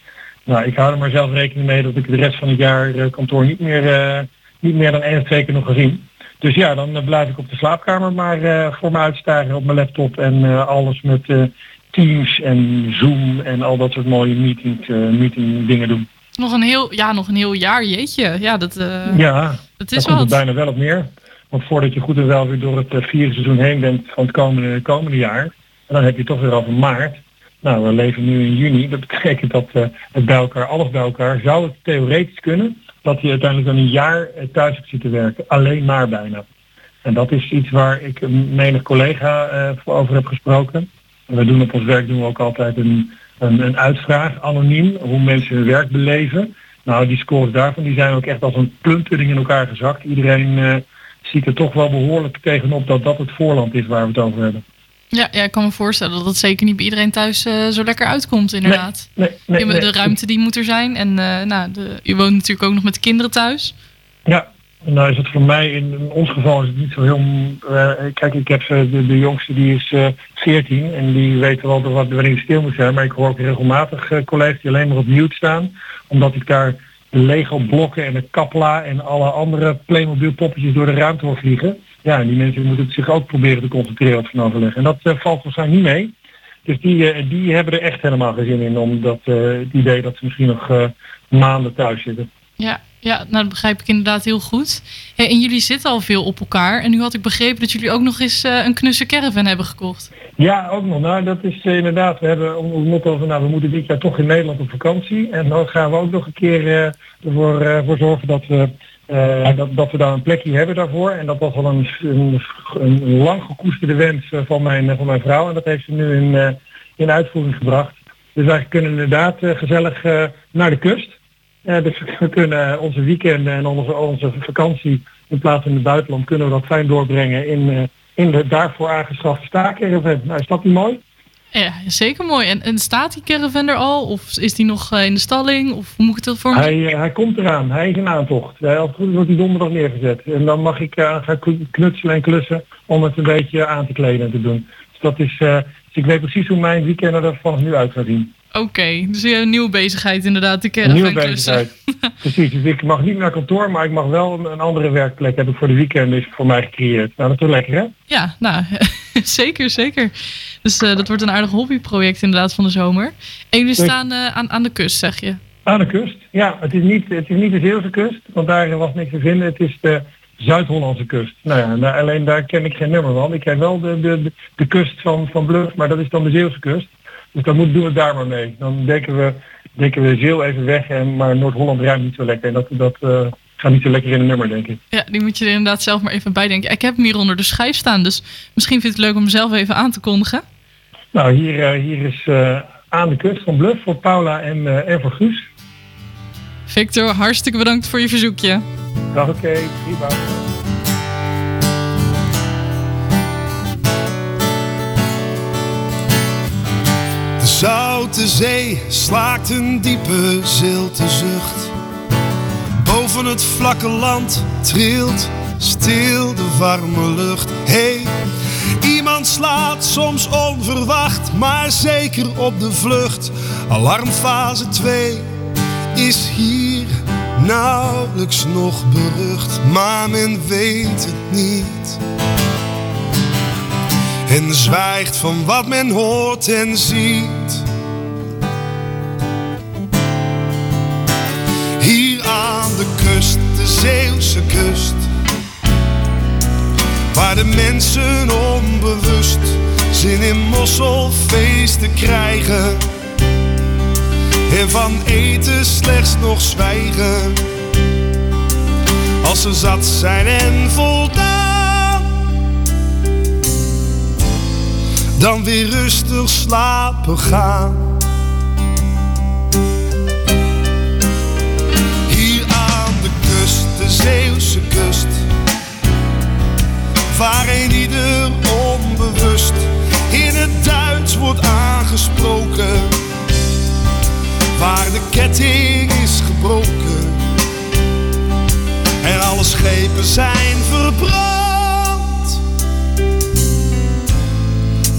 Nou, ik hou er maar zelf rekening mee dat ik de rest van het jaar eh, kantoor niet meer, eh, niet meer dan één of twee keer nog gezien. Dus ja, dan eh, blijf ik op de slaapkamer maar voor me uitstaren op mijn laptop en alles met Teams en Zoom en al dat soort mooie meeting, meeting dingen doen. Nog een heel, ja, nog een heel jaar, jeetje. Ja, dat, ja, dat is wat. bijna wel op neer. Want voordat je goed en wel weer door het vierde seizoen heen bent van het komende, komende jaar, en dan heb je toch weer over maart. Nou, we leven nu in juni. Dat betekent dat uh, het bij elkaar, alles bij elkaar, zou het theoretisch kunnen dat je uiteindelijk dan een jaar uh, thuis hebt zitten werken. Alleen maar bijna. En dat is iets waar ik een menig collega uh, over heb gesproken. En we doen op ons werk doen we ook altijd een, een, een uitvraag, anoniem, hoe mensen hun werk beleven. Nou, die scores daarvan die zijn ook echt als een plumpudding in elkaar gezakt. Iedereen ziet er toch wel behoorlijk tegenop dat dat het voorland is waar we het over hebben. Ja, ja, ik kan me voorstellen dat het zeker niet bij iedereen thuis uh, zo lekker uitkomt, inderdaad. Nee, nee, nee, de ruimte die moet er zijn. En uh, nou, de, u woont natuurlijk ook nog met de kinderen thuis. Ja, nou is het voor mij, in, in ons geval is het niet zo heel... Uh, kijk, ik heb de, de jongste die is 14 en die weet wel wat, wanneer hij stil moet zijn. Maar ik hoor ook regelmatig collega's die alleen maar op mute staan. Omdat ik daar de Lego blokken en de Kapla en alle andere Playmobil poppetjes door de ruimte hoor vliegen. Ja, en die mensen moeten zich ook proberen te concentreren op van overleg. En dat uh, valt waarschijnlijk niet mee. Dus die, uh, die hebben er echt helemaal geen zin in om dat, uh, het idee dat ze misschien nog maanden thuis zitten. Ja, ja, nou dat begrijp ik inderdaad heel goed. Hey, en jullie zitten al veel op elkaar. En nu had ik begrepen dat jullie ook nog eens een knusse caravan hebben gekocht. Ja, ook nog. Nou, dat is inderdaad. We hebben ons motto van nou, we moeten dit jaar toch in Nederland op vakantie. En dan gaan we ook nog een keer ervoor, ervoor zorgen dat we uh, dat, dat we daar een plekje hebben daarvoor. En dat was al een, een, een lang gekoesterde wens van mijn, van mijn vrouw. En dat heeft ze nu in, uh, in uitvoering gebracht. Dus wij kunnen inderdaad uh, gezellig naar de kust. dus [LAUGHS] we kunnen onze weekenden en onze, onze vakantie in plaats van in het buitenland kunnen we dat fijn doorbrengen in, in de daarvoor aangeschafte staakerven. Nou, is dat niet mooi? Ja, zeker mooi. En, en staat die caravan er al? Of is die nog in de stalling? Of hoe moet ik het voor me? Hij, hij komt eraan. Hij is in aantocht. Als het goed is wordt hij donderdag neergezet. En dan mag ik uh, gaan knutselen en klussen om het een beetje aan te kleden en te doen. Dus dat is, uh, dus ik weet precies hoe mijn weekend er vanaf nu uit gaat zien. Oké, okay, dus je hebt een nieuwe bezigheid inderdaad, de caravan Nieuwe bezigheid. [LAUGHS] Precies, dus ik mag niet naar kantoor, maar ik mag wel een, een andere werkplek hebben voor de weekend is voor mij gecreëerd. Nou, dat is lekker hè? Ja, nou, [LAUGHS] zeker, zeker. Dus uh, dat wordt een aardig hobbyproject inderdaad van de zomer. En jullie staan uh, aan, aan de kust, zeg je? Aan de kust, ja. Het is niet, het is niet de Zeeuwse kust, want daar was niks te vinden. Het is de Zuid-Hollandse kust. Nou ja, nou, alleen daar ken ik geen nummer van. Ik ken wel de, de, de, de kust van, van Bluff, maar dat is dan de Zeeuwse kust. Dus dan moet, doen we daar maar mee. Dan denken we, denken we Zeeuw even weg, en, maar Noord-Holland ruimt niet zo lekker. En dat, dat uh, gaat niet zo lekker in een nummer, denk ik. Ja, die moet je er inderdaad zelf maar even bij denken. Ik heb hem hier onder de schijf staan, dus misschien vind je het leuk om mezelf even aan te kondigen. Nou, hier, uh, hier is uh, aan de kust van Bluff voor Paula en, uh, en voor Guus. Victor, hartstikke bedankt voor je verzoekje. Dag, oké. Okay, prima. De zoute zee slaakt een diepe zilte zucht. Boven het vlakke land trilt stil de warme lucht. Hey, Iemand slaat soms onverwacht, maar zeker op de vlucht. Alarmfase 2 is hier nauwelijks nog berucht, maar men weet het niet. En zwijgt van wat men hoort en ziet. Zeeuwse kust Waar de mensen onbewust zin in mosselfeesten krijgen. En van eten slechts nog zwijgen. Als ze zat zijn en voldaan. Dan weer rustig slapen gaan. De Zeeuwse kust waar een ieder onbewust in het Duits wordt aangesproken. Waar de ketting is gebroken en alle schepen zijn verbrand.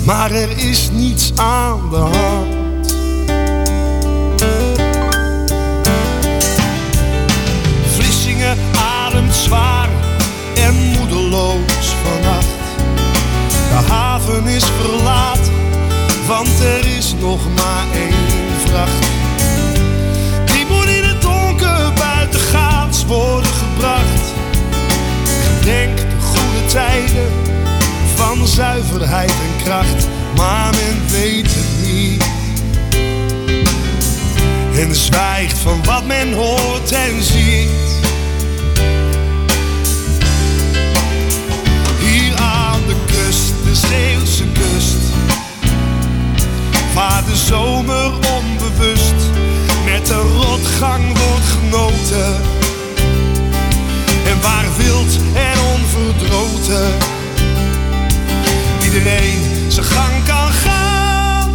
Maar er is niets aan de hand. Zuiverheid en kracht, maar men weet het niet. En zwijgt van wat men hoort en ziet. Hier aan de kust, de Zeeuwse kust, waar de zomer onbewust met de rotgang wordt genoten. En waar wild en onverdroten iedereen zijn gang kan gaan.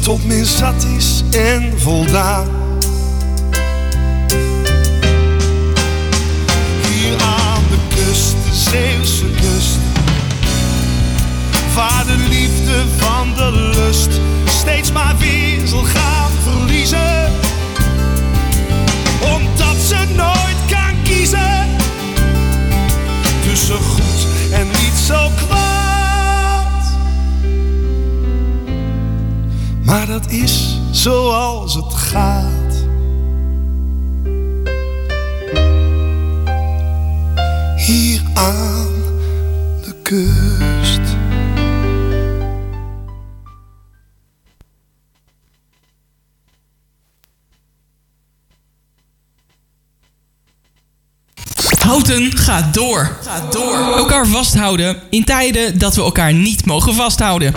Tot men zat is en voldaan. Hier aan de kust, de Zeeuwse kust. Waar de liefde van de lust steeds maar weer zal gaan verliezen. Zo kwaad. Maar dat is zoals het gaat. Hier aan de kust. Houten gaat door. Gaat door. Elkaar vasthouden in tijden dat we elkaar niet mogen vasthouden.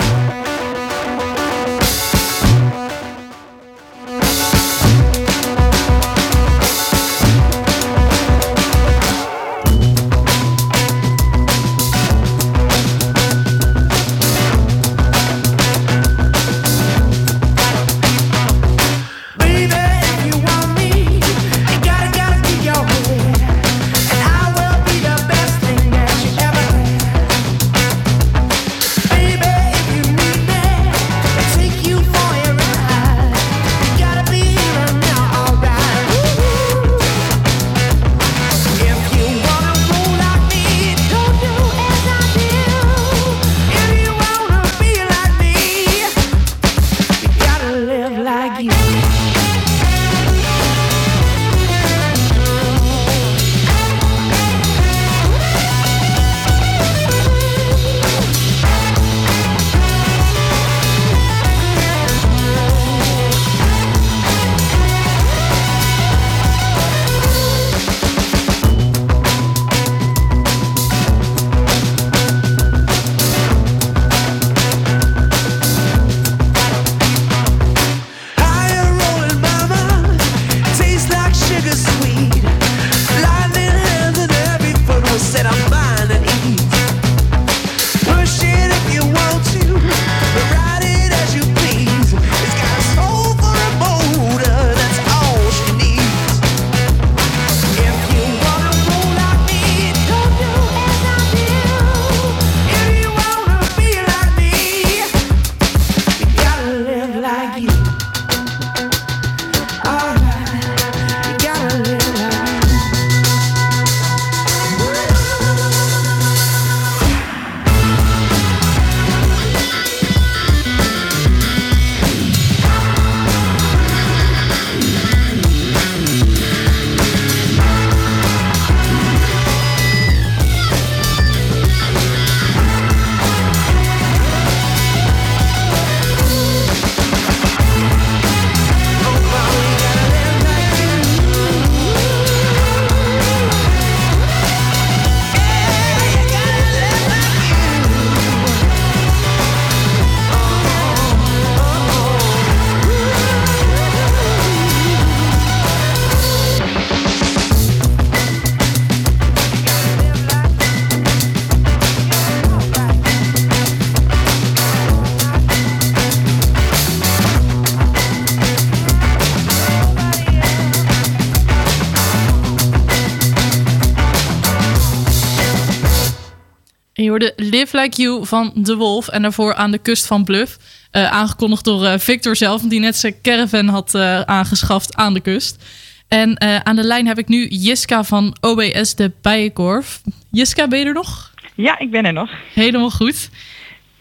Live Like You van The Wolf. En daarvoor aan de kust van Bluff. Eh, aangekondigd door eh, Victor zelf, die net zijn caravan had eh, aangeschaft aan de kust. En aan de lijn heb ik nu Jiska van OBS de Bijenkorf. Jiska, ben je er nog? Ja, ik ben er nog. Helemaal goed.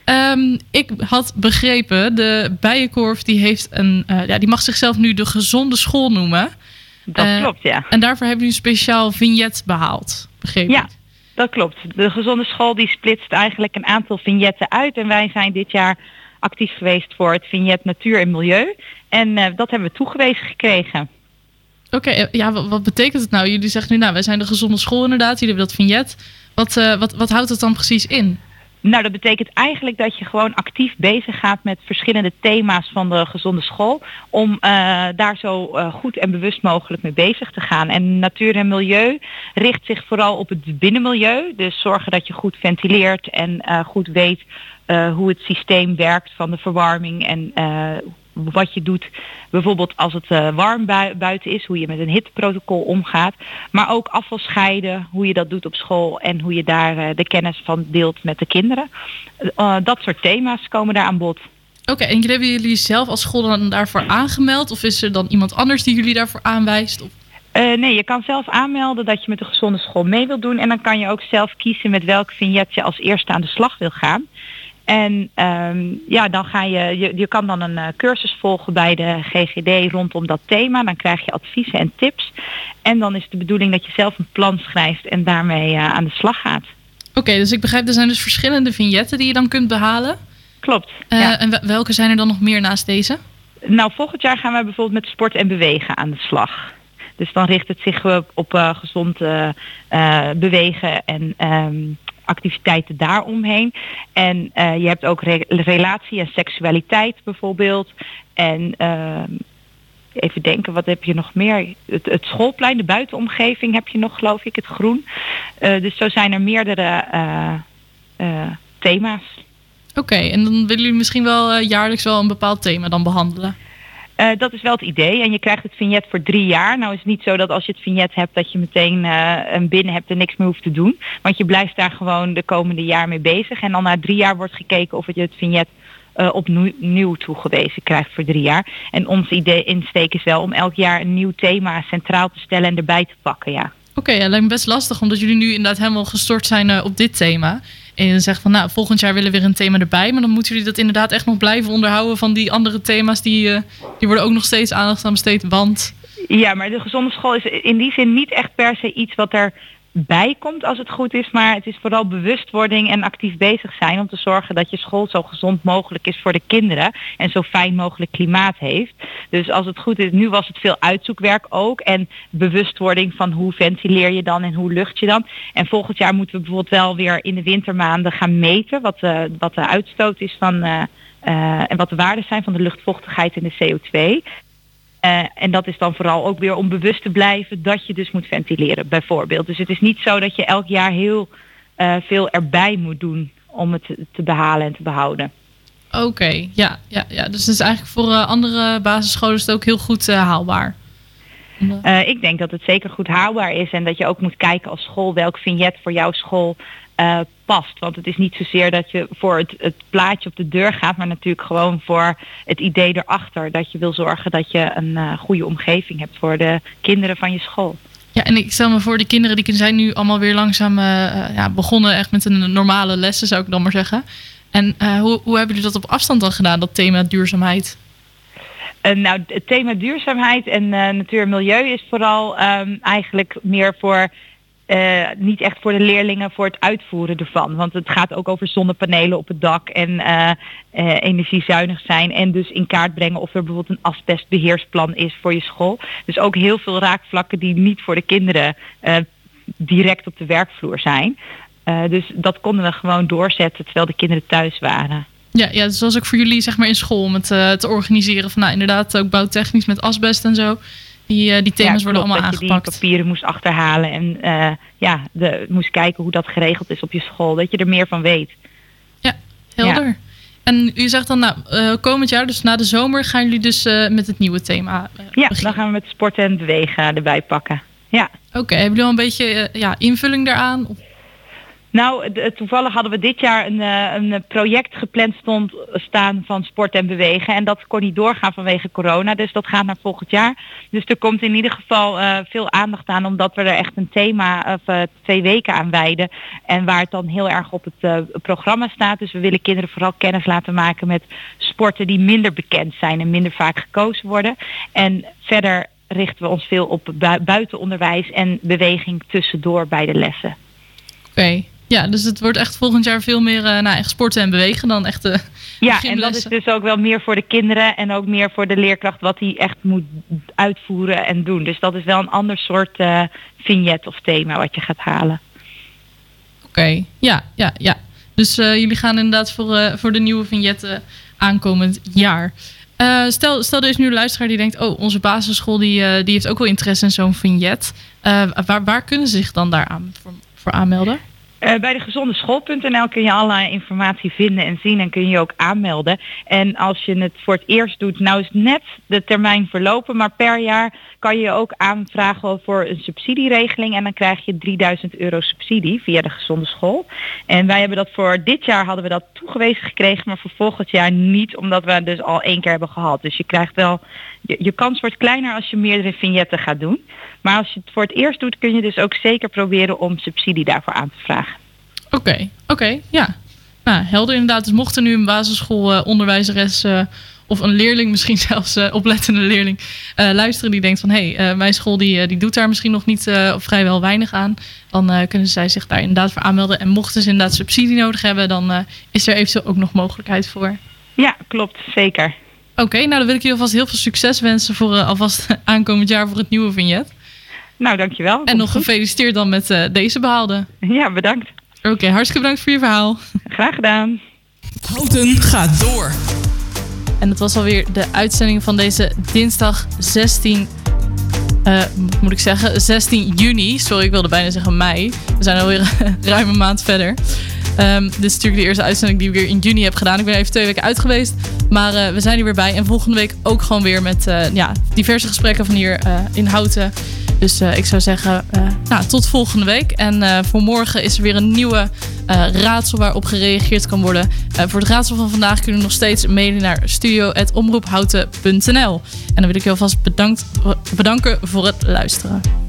Ehm, ik had begrepen, de Bijenkorf die, heeft een, ja, die mag zichzelf nu de gezonde school noemen. Dat klopt, ja. En daarvoor hebben jullie een speciaal vignet behaald, begreep Ja, ik. Dat klopt. De gezonde school die splitst eigenlijk een aantal vignetten uit. En wij zijn dit jaar actief geweest voor het vignet natuur en milieu. En eh, dat hebben we toegewezen gekregen. Oké, eh, ja, wat, betekent het nou? Jullie zeggen nu, nou, wij zijn de gezonde school inderdaad. Jullie hebben dat vignet. Wat, eh, wat, wat houdt het dan precies in? Nou, dat betekent eigenlijk dat je gewoon actief bezig gaat met verschillende thema's van de gezonde school. Om eh, daar zo eh, goed en bewust mogelijk mee bezig te gaan. En natuur en milieu richt zich vooral op het binnenmilieu. Dus zorgen dat je goed ventileert en eh, goed weet hoe het systeem werkt van de verwarming en wat je doet, bijvoorbeeld als het eh, warm bui- buiten is, hoe je met een hitteprotocol omgaat. Maar ook afval scheiden, hoe je dat doet op school en hoe je daar eh, de kennis van deelt met de kinderen. Eh, dat soort thema's komen daar aan bod. Oké, en hebben jullie zelf als school dan daarvoor aangemeld? Of is er dan iemand anders die jullie daarvoor aanwijst? Of... Nee, je kan zelf aanmelden dat je met de gezonde school mee wilt doen. En dan kan je ook zelf kiezen met welk vignet je als eerste aan de slag wil gaan. En ehm, ja, dan ga je, je, je kan dan een eh, cursus volgen bij de GGD rondom dat thema. Dan krijg je adviezen en tips. En dan is de bedoeling dat je zelf een plan schrijft en daarmee eh, aan de slag gaat. Oké, dus ik begrijp, er zijn dus verschillende vignetten die je dan kunt behalen. Klopt. Eh, ja. En wel- welke zijn er dan nog meer naast deze? Nou, volgend jaar gaan wij bijvoorbeeld met sport en bewegen aan de slag. Dus dan richt het zich op, op gezond bewegen en ehm, activiteiten daaromheen. En eh, je hebt ook re- relatie en seksualiteit bijvoorbeeld. En ehm, even denken, wat heb je nog meer? Het, het schoolplein, de buitenomgeving heb je nog, geloof ik, het groen. Eh, dus zo zijn er meerdere eh, thema's. Oké, en dan willen jullie misschien wel jaarlijks wel een bepaald thema dan behandelen. Eh, dat is wel het idee. En je krijgt het vignet voor drie jaar. Nou is het niet zo dat als je het vignet hebt dat je meteen eh, een binnen hebt en niks meer hoeft te doen. Want je blijft daar gewoon de komende jaar mee bezig. En dan na drie jaar wordt gekeken of je het vignet eh, opnieuw toegewezen krijgt voor drie jaar. En ons idee insteek is wel om elk jaar een nieuw thema centraal te stellen en erbij te pakken. Ja. Oké, ja, lijkt me best lastig omdat jullie nu inderdaad helemaal gestort zijn op dit thema. En zegt van nou, volgend jaar willen we weer een thema erbij. Maar dan moeten jullie dat inderdaad echt nog blijven onderhouden van die andere thema's. Die, eh, die worden ook nog steeds aandacht aan besteed. Want Ja, maar de gezonde school is in die zin niet echt per se iets wat erbij komt als het goed is. Maar het is vooral bewustwording en actief bezig zijn om te zorgen dat je school zo gezond mogelijk is voor de kinderen. En zo fijn mogelijk klimaat heeft. Dus als het goed is, nu was het veel uitzoekwerk ook. En bewustwording van hoe ventileer je dan en hoe lucht je dan. En volgend jaar moeten we bijvoorbeeld wel weer in de wintermaanden gaan meten wat, de wat de uitstoot is van... eh, eh, en wat de waarden zijn van de luchtvochtigheid en de CO2. Eh, en dat is dan vooral ook weer om bewust te blijven dat je dus moet ventileren, bijvoorbeeld. Dus het is niet zo dat je elk jaar heel eh, veel erbij moet doen om het te- behalen en te behouden. oké, ja, ja, ja. Dus het is eigenlijk voor eh, andere basisscholen is het ook heel goed haalbaar. Ik denk dat het zeker goed haalbaar is en dat je ook moet kijken als school welk vignet voor jouw school eh, past. Want het is niet zozeer dat je voor het, het plaatje op de deur gaat, maar natuurlijk gewoon voor het idee erachter. Dat je wil zorgen dat je een eh, goede omgeving hebt voor de kinderen van je school. Ja, en ik stel me voor, de kinderen die zijn nu allemaal weer langzaam eh, ja, begonnen echt met een normale lessen, zou ik dan maar zeggen. En hoe, hoe hebben jullie dat op afstand dan gedaan, dat thema duurzaamheid? Nou, het thema duurzaamheid en eh, natuur en milieu is vooral ehm, eigenlijk meer voor, eh, niet echt voor de leerlingen, voor het uitvoeren ervan. Want het gaat ook over zonnepanelen op het dak en eh, eh, energiezuinig zijn. En dus in kaart brengen of er bijvoorbeeld een asbestbeheersplan is voor je school. Dus ook heel veel raakvlakken die niet voor de kinderen direct op de werkvloer zijn. Dus dat konden we gewoon doorzetten terwijl de kinderen thuis waren. Ja, ja, dus was ook voor jullie zeg maar in school om het te organiseren van nou inderdaad ook bouwtechnisch met asbest en zo. Die, eh, die thema's Ja, worden allemaal dat je aangepakt. die papieren moest achterhalen en eh, ja, de, moest kijken hoe dat geregeld is op je school. Dat je er meer van weet. Helder. En u zegt dan nou eh, komend jaar, dus na de zomer, gaan jullie dus met het nieuwe thema. Ja, dan gaan we met sporten en bewegen erbij pakken. Ja. Oké, hebben jullie al een beetje ja, invulling daaraan? Of- Nou, toevallig hadden we dit jaar een, eh, een project gepland stond staan van sport en bewegen. En dat kon niet doorgaan vanwege corona. Dus dat gaat naar volgend jaar. Dus er komt in ieder geval eh, veel aandacht aan. Omdat we er echt een thema of eh, twee weken aan wijden. En waar het dan heel erg op het eh, programma staat. Dus we willen kinderen vooral kennis laten maken met sporten die minder bekend zijn en minder vaak gekozen worden. En verder richten we ons veel op bui- buitenonderwijs en beweging tussendoor bij de lessen. Oké. Ja, dus het wordt echt volgend jaar veel meer eh, nou, echt sporten en bewegen dan echt de [LAUGHS] Ja, en dat is dus ook wel meer voor de kinderen en ook meer voor de leerkracht wat hij echt moet uitvoeren en doen. Dus dat is wel een ander soort eh, vignet of thema wat je gaat halen. Oké, ja, ja, ja. Dus eh, jullie gaan inderdaad voor, voor de nieuwe vignetten aankomend jaar. Stel, stel er is nu een luisteraar die denkt... oh, onze basisschool die, die heeft ook wel interesse in zo'n vignet. Waar, waar kunnen ze zich dan daar aan, voor, voor aanmelden? Eh, bij de gezondeschool.nl kun je alle informatie vinden en zien en kun je ook aanmelden. En als je het voor het eerst doet, nou is net de termijn verlopen, maar per jaar kan je ook aanvragen voor een subsidieregeling en dan krijg je 3000 euro subsidie via de gezonde school. En wij hebben dat voor dit jaar hadden we dat toegewezen gekregen, maar voor volgend jaar niet, omdat we dus al één keer hebben gehad. Dus je krijgt wel, je, je kans wordt kleiner als je meerdere vignetten gaat doen. Maar als je het voor het eerst doet, kun je dus ook zeker proberen om subsidie daarvoor aan te vragen. Oké, oké, ja. Nou, helder inderdaad. Dus mocht er nu een basisschoolonderwijzeres eh of een leerling, [LAUGHS] misschien zelfs eh, oplettende leerling, eh, luisteren die denkt van hé, hey, eh, mijn school die, eh, die doet daar misschien nog niet eh, of vrijwel weinig aan, dan eh, kunnen zij zich daar inderdaad voor aanmelden. En mochten ze inderdaad subsidie nodig hebben, dan eh, is er eventueel ook nog mogelijkheid voor. Ja, klopt, zeker. Oké, nou dan wil ik je alvast heel veel succes wensen voor eh, alvast [LAUGHS] aankomend jaar voor het nieuwe vignet. Nou, dankjewel. En nog gefeliciteerd dan met eh, deze behaalde. Ja, bedankt. Oké, hartstikke bedankt voor je verhaal. Graag gedaan. Houten gaat door. En dat was alweer de uitzending van deze dinsdag 16. eh, moet ik zeggen, 16 juni. Sorry, ik wilde bijna zeggen mei. We zijn alweer ruim [LAUGHS] een maand verder. Ehm, dit is natuurlijk de eerste uitzending die ik weer in juni heb gedaan. Ik ben even twee weken uit geweest. Maar eh, we zijn er weer bij. En volgende week ook gewoon weer met eh, ja, diverse gesprekken van hier eh, in Houten. Dus ik zou zeggen, nou, tot volgende week. En voor morgen is er weer een nieuwe raadsel waarop gereageerd kan worden. Voor het raadsel van vandaag kunnen we nog steeds mailen naar studio.omroephouten.nl. En dan wil ik je alvast bedankt, bedanken voor het luisteren.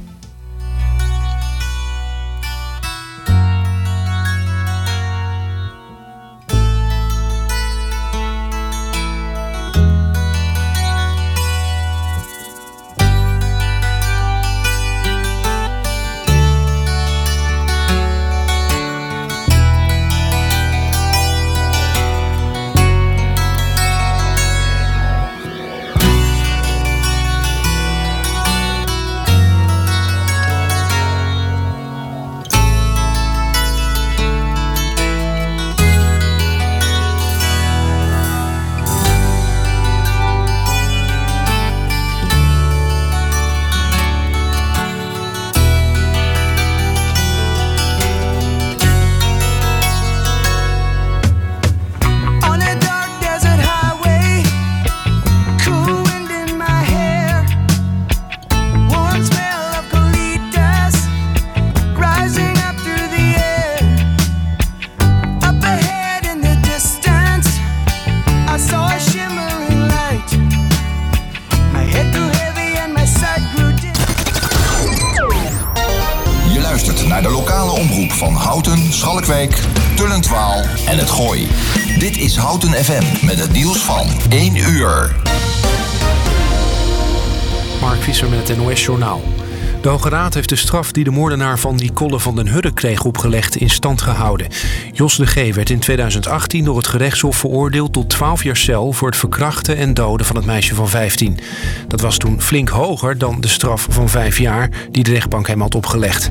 De Hoge Raad heeft de straf die de moordenaar van Nicole van den Hurre kreeg opgelegd in stand gehouden. Jos de G. werd in 2018 door het gerechtshof veroordeeld tot 12 jaar cel voor het verkrachten en doden van het meisje van 15. Dat was toen flink hoger dan de straf van 5 jaar die de rechtbank hem had opgelegd.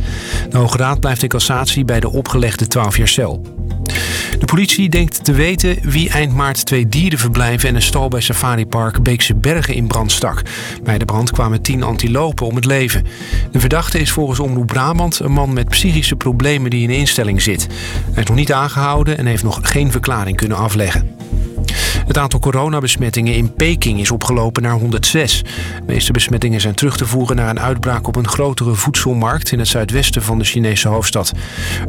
De Hoge Raad blijft in cassatie bij de opgelegde 12 jaar cel. Politie denkt te weten wie eind maart twee dierenverblijven en een stal bij Safaripark Beekse Bergen in brand stak. Bij de brand kwamen tien antilopen om het leven. De verdachte is volgens Omroep Brabant een man met psychische problemen die in een instelling zit. Hij is nog niet aangehouden en heeft nog geen verklaring kunnen afleggen. Het aantal coronabesmettingen in Peking is opgelopen naar 106. De meeste besmettingen zijn terug te voeren naar een uitbraak op een grotere voedselmarkt in het zuidwesten van de Chinese hoofdstad.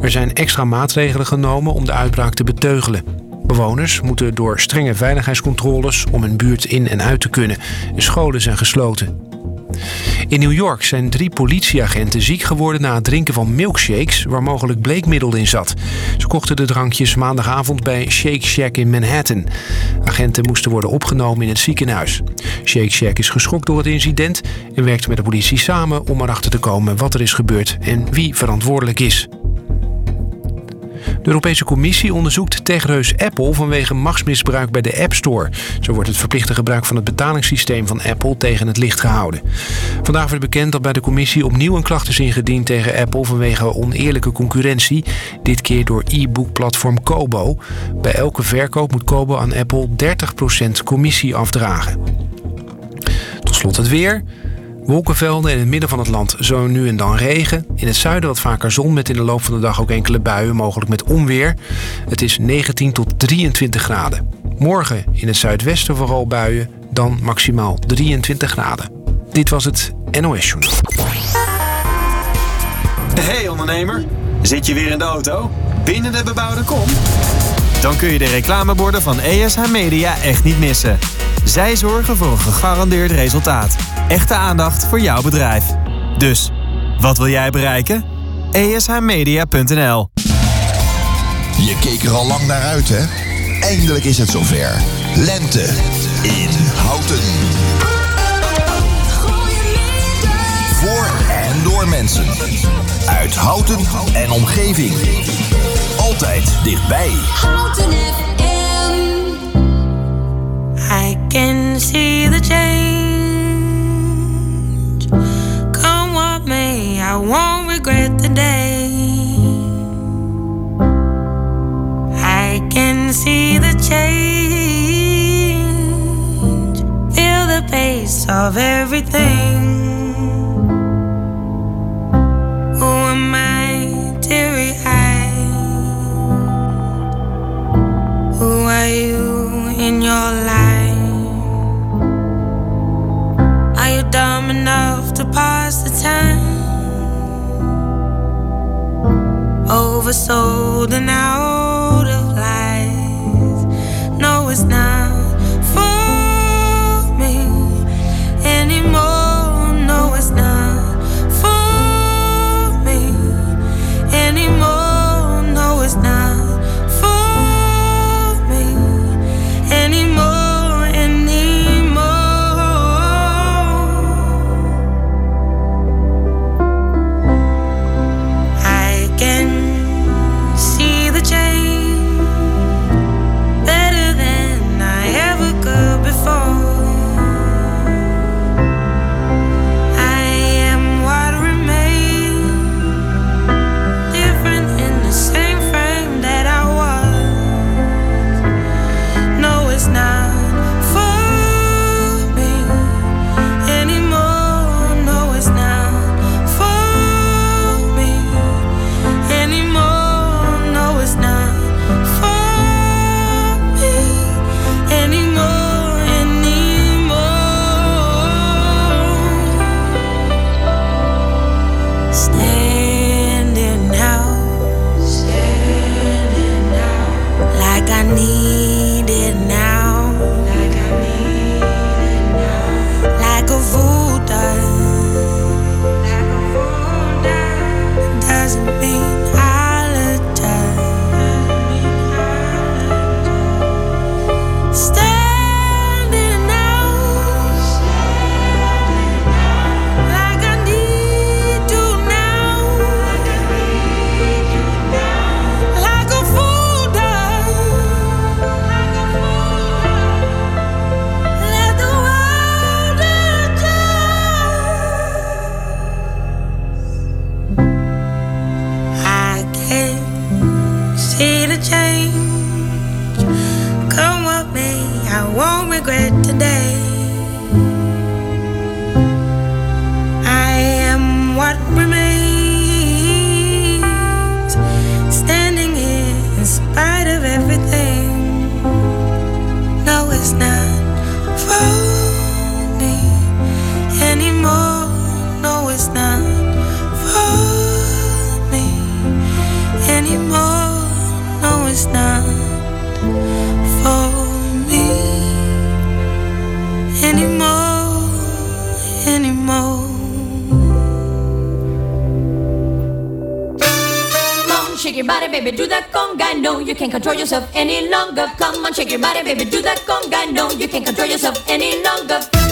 Er zijn extra maatregelen genomen om de uitbraak te beteugelen. Bewoners moeten door strenge veiligheidscontroles om hun buurt in en uit te kunnen. Scholen zijn gesloten. In New York zijn drie politieagenten ziek geworden na het drinken van milkshakes waar mogelijk bleekmiddel in zat. Ze kochten de drankjes maandagavond bij Shake Shack in Manhattan. Agenten moesten worden opgenomen in het ziekenhuis. Shake Shack is geschokt door het incident en werkt met de politie samen om erachter te komen wat er is gebeurd en wie verantwoordelijk is. De Europese Commissie onderzoekt techreus Apple vanwege machtsmisbruik bij de App Store. Zo wordt het verplichte gebruik van het betalingssysteem van Apple tegen het licht gehouden. Vandaag werd bekend dat bij de commissie opnieuw een klacht is ingediend tegen Apple vanwege oneerlijke concurrentie. Dit keer door e-book-platform Kobo. Bij elke verkoop moet Kobo aan Apple 30% commissie afdragen. Tot slot het weer. Wolkenvelden in het midden van het land zo nu en dan regen. In het zuiden wat vaker zon met in de loop van de dag ook enkele buien, mogelijk met onweer. Het is 19 tot 23 graden. Morgen in het zuidwesten vooral buien, dan maximaal 23 graden. Dit was het NOS Journal. Hey ondernemer, zit je weer in de auto? Binnen de bebouwde kom? Dan kun je de reclameborden van ESH Media echt niet missen. Zij zorgen voor een gegarandeerd resultaat. Echte aandacht voor jouw bedrijf. Dus, wat wil jij bereiken? ESHmedia.nl Je keek er al lang naar uit, hè? Eindelijk is het zover. Lente in Houten. Voor en door mensen. Uit Houten en omgeving. Altijd dichtbij. Houten FM. I can see the change. Come what may, I won't regret the day. I can see the change. Feel the pace of everything. Who am I, teary eyed? Who are you in your life? Pass the time? Oversold and out of life. No, it's not No, you can't control yourself any longer. Come on, shake your body, baby, do that conga. No, you can't control yourself any longer.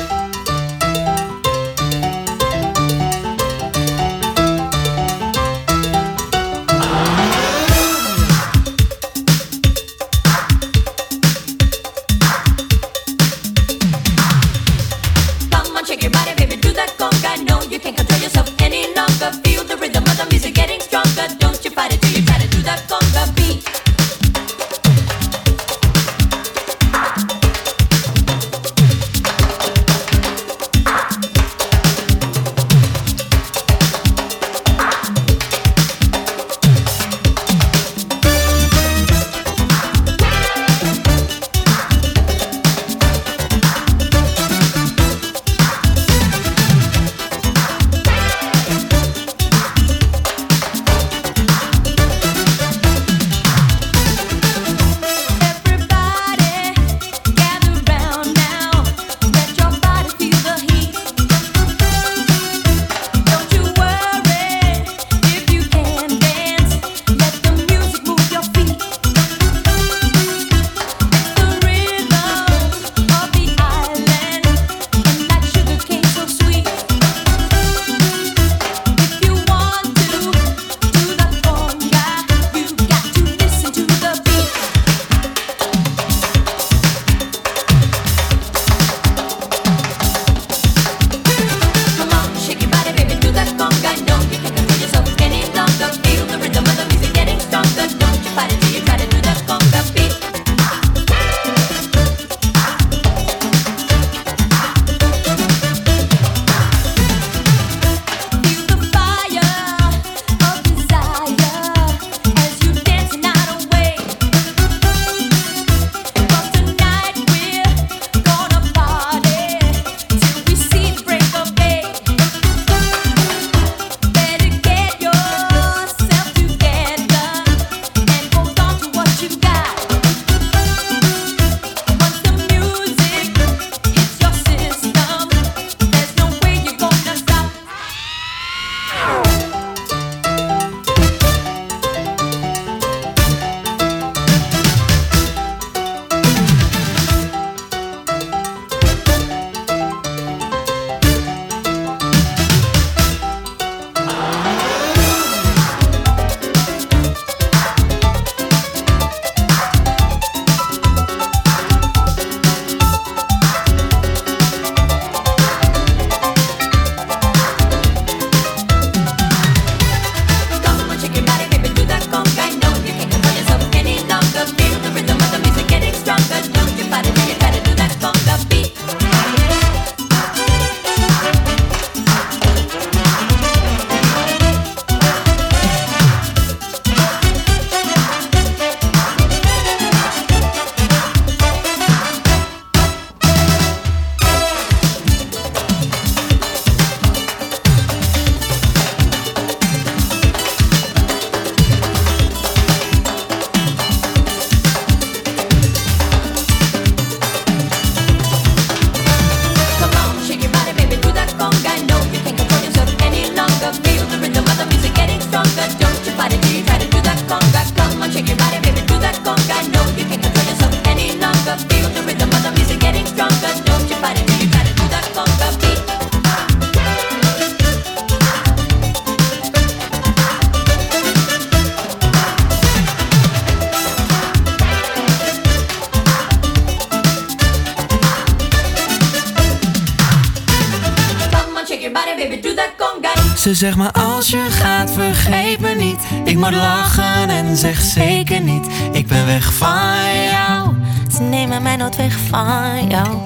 Conga. Ze zegt maar als je gaat vergeet me niet Ik moet lachen en zeg zeker niet Ik ben weg van jou Ze nemen mij nooit weg van jou.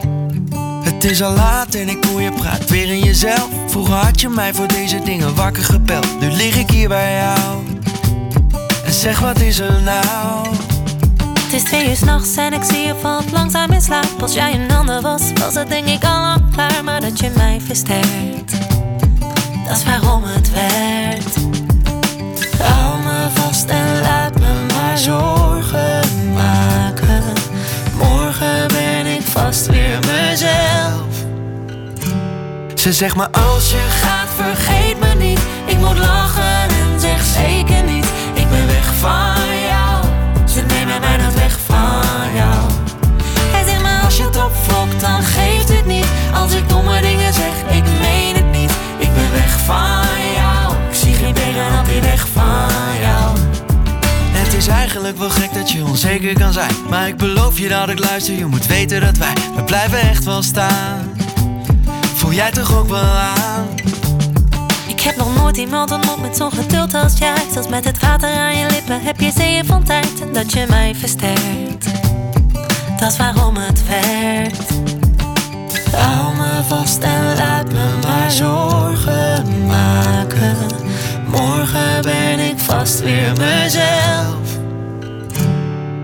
Het is al laat en ik hoor je praat weer in jezelf Vroeger had je mij voor deze dingen wakker gebeld Nu lig ik hier bij jou En zeg wat is er nou Het is twee uur s'nachts en ik zie je valt langzaam in slaap. Als jij een ander was, was het denk ik al lang klaar. Maar dat je mij versterkt, dat is waarom het werkt. Hou me vast en laat me maar zorgen maken. Morgen ben ik vast weer mezelf. Ze zegt maar als je gaat vergeet me niet Ik moet lachen en zeg zeker niet Ik zie geen dingen op die weg van jou. Het is eigenlijk wel gek dat je onzeker kan zijn. Maar ik beloof je dat ik luister, je moet weten dat wij, we blijven echt wel staan. Voel jij toch ook wel aan? Ik heb nog nooit iemand ontmoet met zo'n geduld als jij. Zelfs met het water aan je lippen heb je zeeën van tijd En dat je mij versterkt. Dat is waarom het werkt. Hou me vast en laat me maar zorgen maken. Morgen ben ik vast weer mezelf.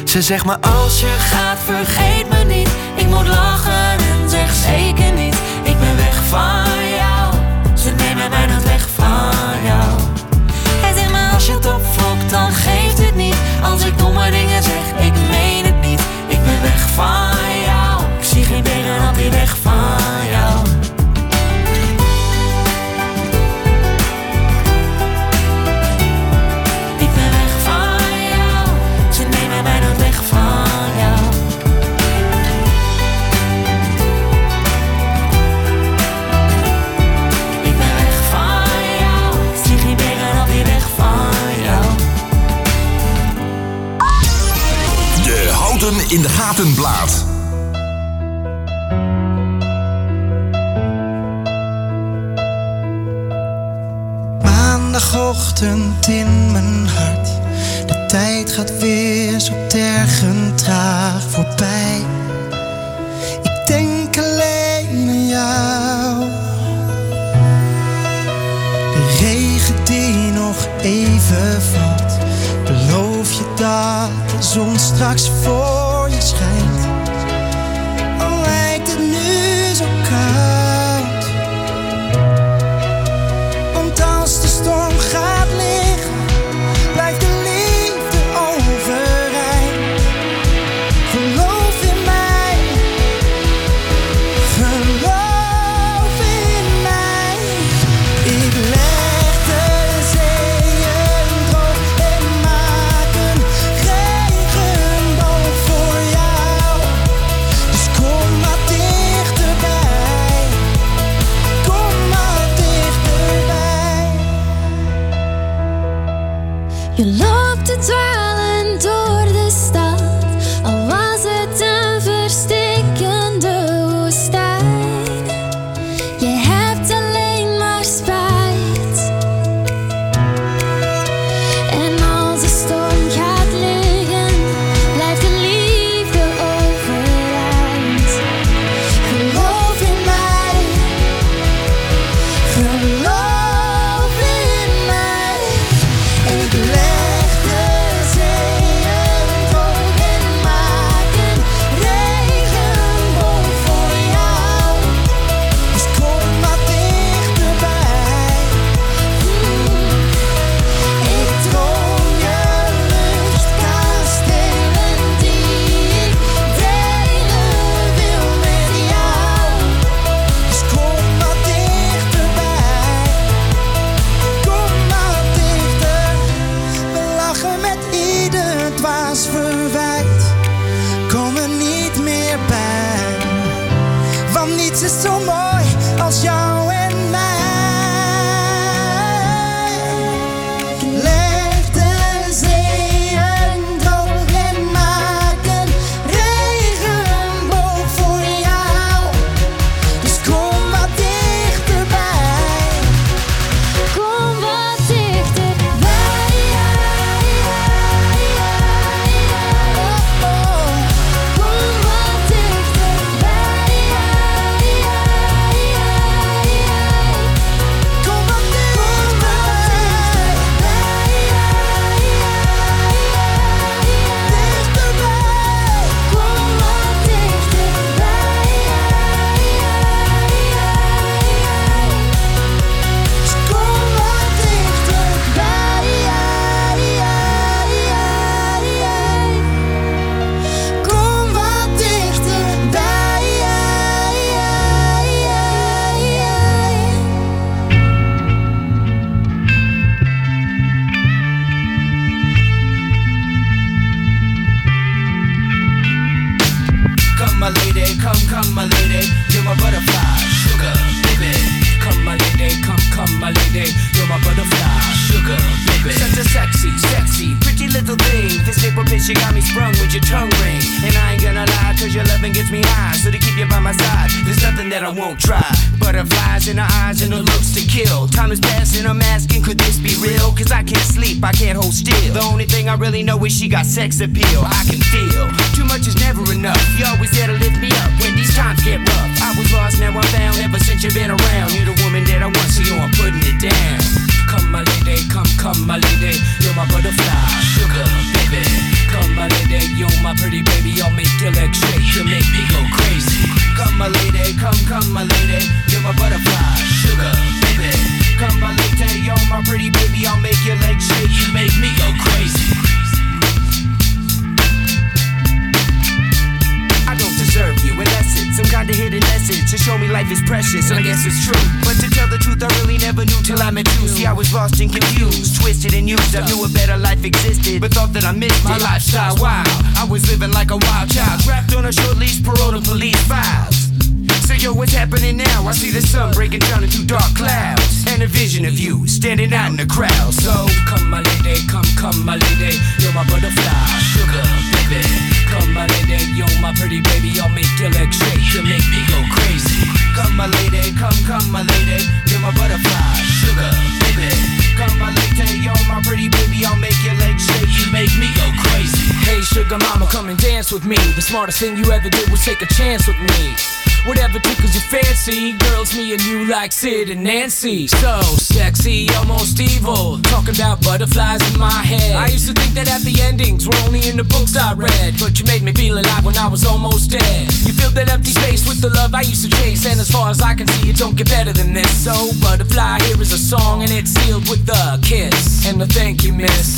Ze zegt me als je gaat vergeet me niet. Ik moet lachen en zeg zeker niet. Ik ben weg van jou. Ze nemen mij dat weg van jou. Hij zegt me als je het opvloekt, dan geeft het niet. Als ik domme dingen zeg ik meen. in de gatenblaad. Maandagochtend in mijn hart. De tijd gaat weer zo tergend traag voorbij. Ik denk alleen aan jou. De regen die nog even valt, beloof je dat de zon straks voor. Dance with me. The smartest thing you ever did was take a chance with me. Whatever tickles your fancy, girls, me and you like Sid and Nancy. So sexy, almost evil. Talking about butterflies in my head. I used to think that happy endings were only in the books I read. But you made me feel alive when I was almost dead. You filled that empty space with the love I used to chase. And as far as I can see, it don't get better than this. So, Butterfly, here is a song, and it's sealed with a kiss. And a thank you, miss.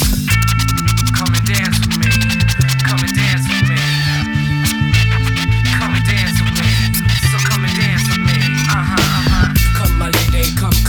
Come and dance with me. Come and dance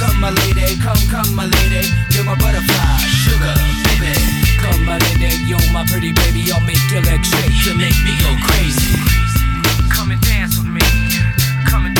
Come my lady, come, come my lady. You're my butterfly, sugar, baby. Come, my lady, you're my pretty baby. I'll make your legs shake. You make me go crazy. Come and dance with me. Come and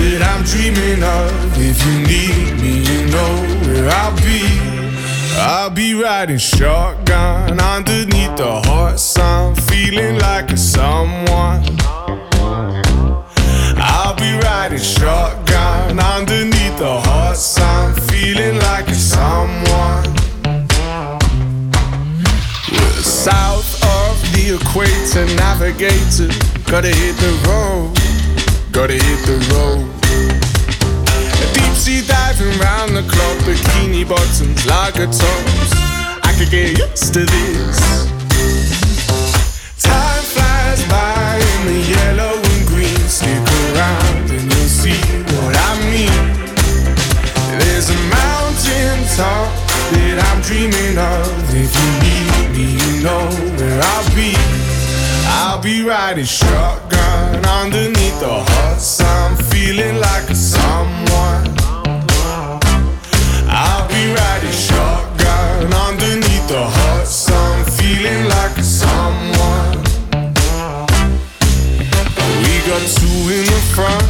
that I'm dreaming of. If you need me, you know where I'll be. I'll be riding shotgun underneath the hot sun, feeling like a someone. I'll be riding shotgun underneath the hot sun, feeling like a someone. South of the equator, navigator. Gotta hit the road, gotta hit the road. Deep sea diving round the clock, bikini bottoms, lager tops. I could get used to this. Time flies by in the yellow and green. Stick around and you'll see what I mean. There's a mountain top that I'm dreaming of. If you need me, you know where I'll be. I'll be riding shotgun underneath the hot sun, feeling like a someone. I'll be riding shotgun underneath the hot sun, feeling like a someone. We got two in the front,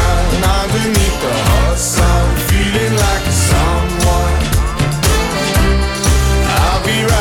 I'll be right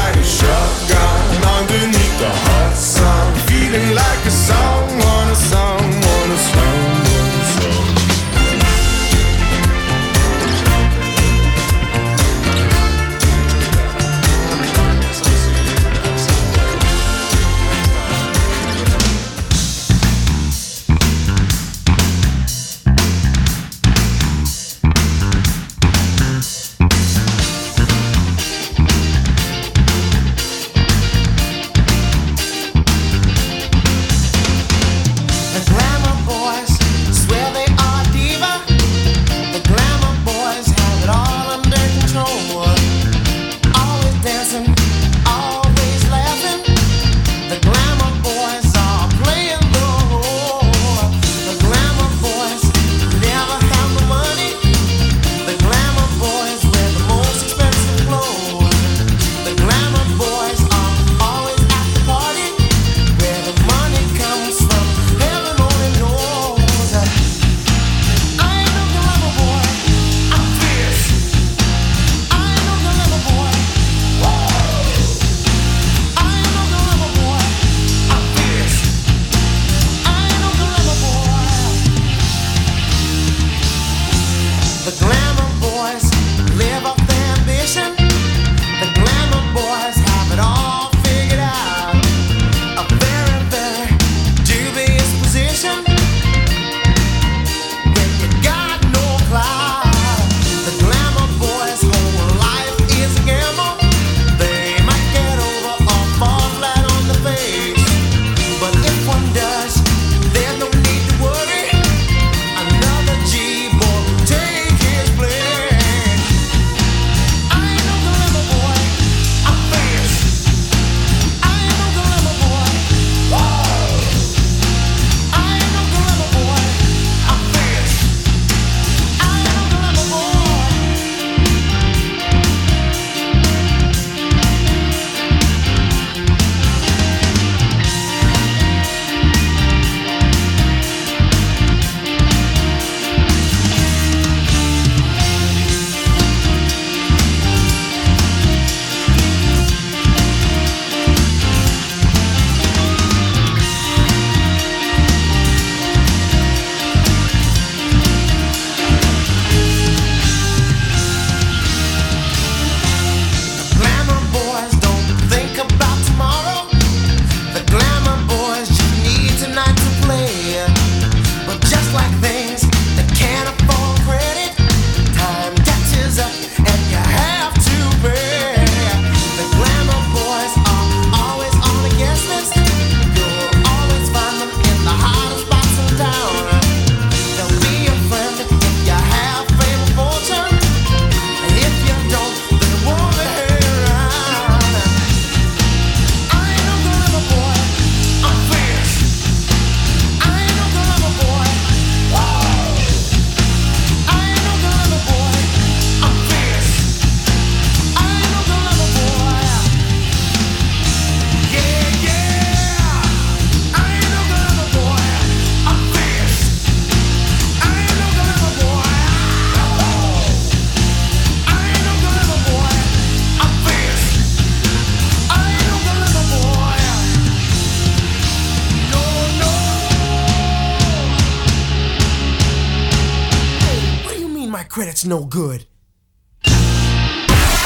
good.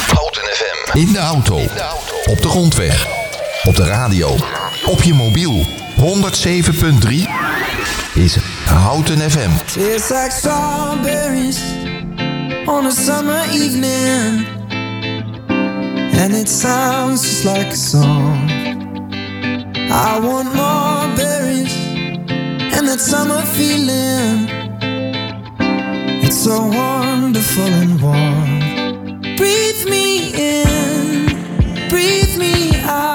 Houten FM. In de auto. Op de grondweg. Op de radio. Op je mobiel. 107.3 is Houten FM. Tastes like strawberries on a summer evening. And it sounds just like a song. I want more berries and that summer feeling. so wonderful and warm. Breathe me in, breathe me out.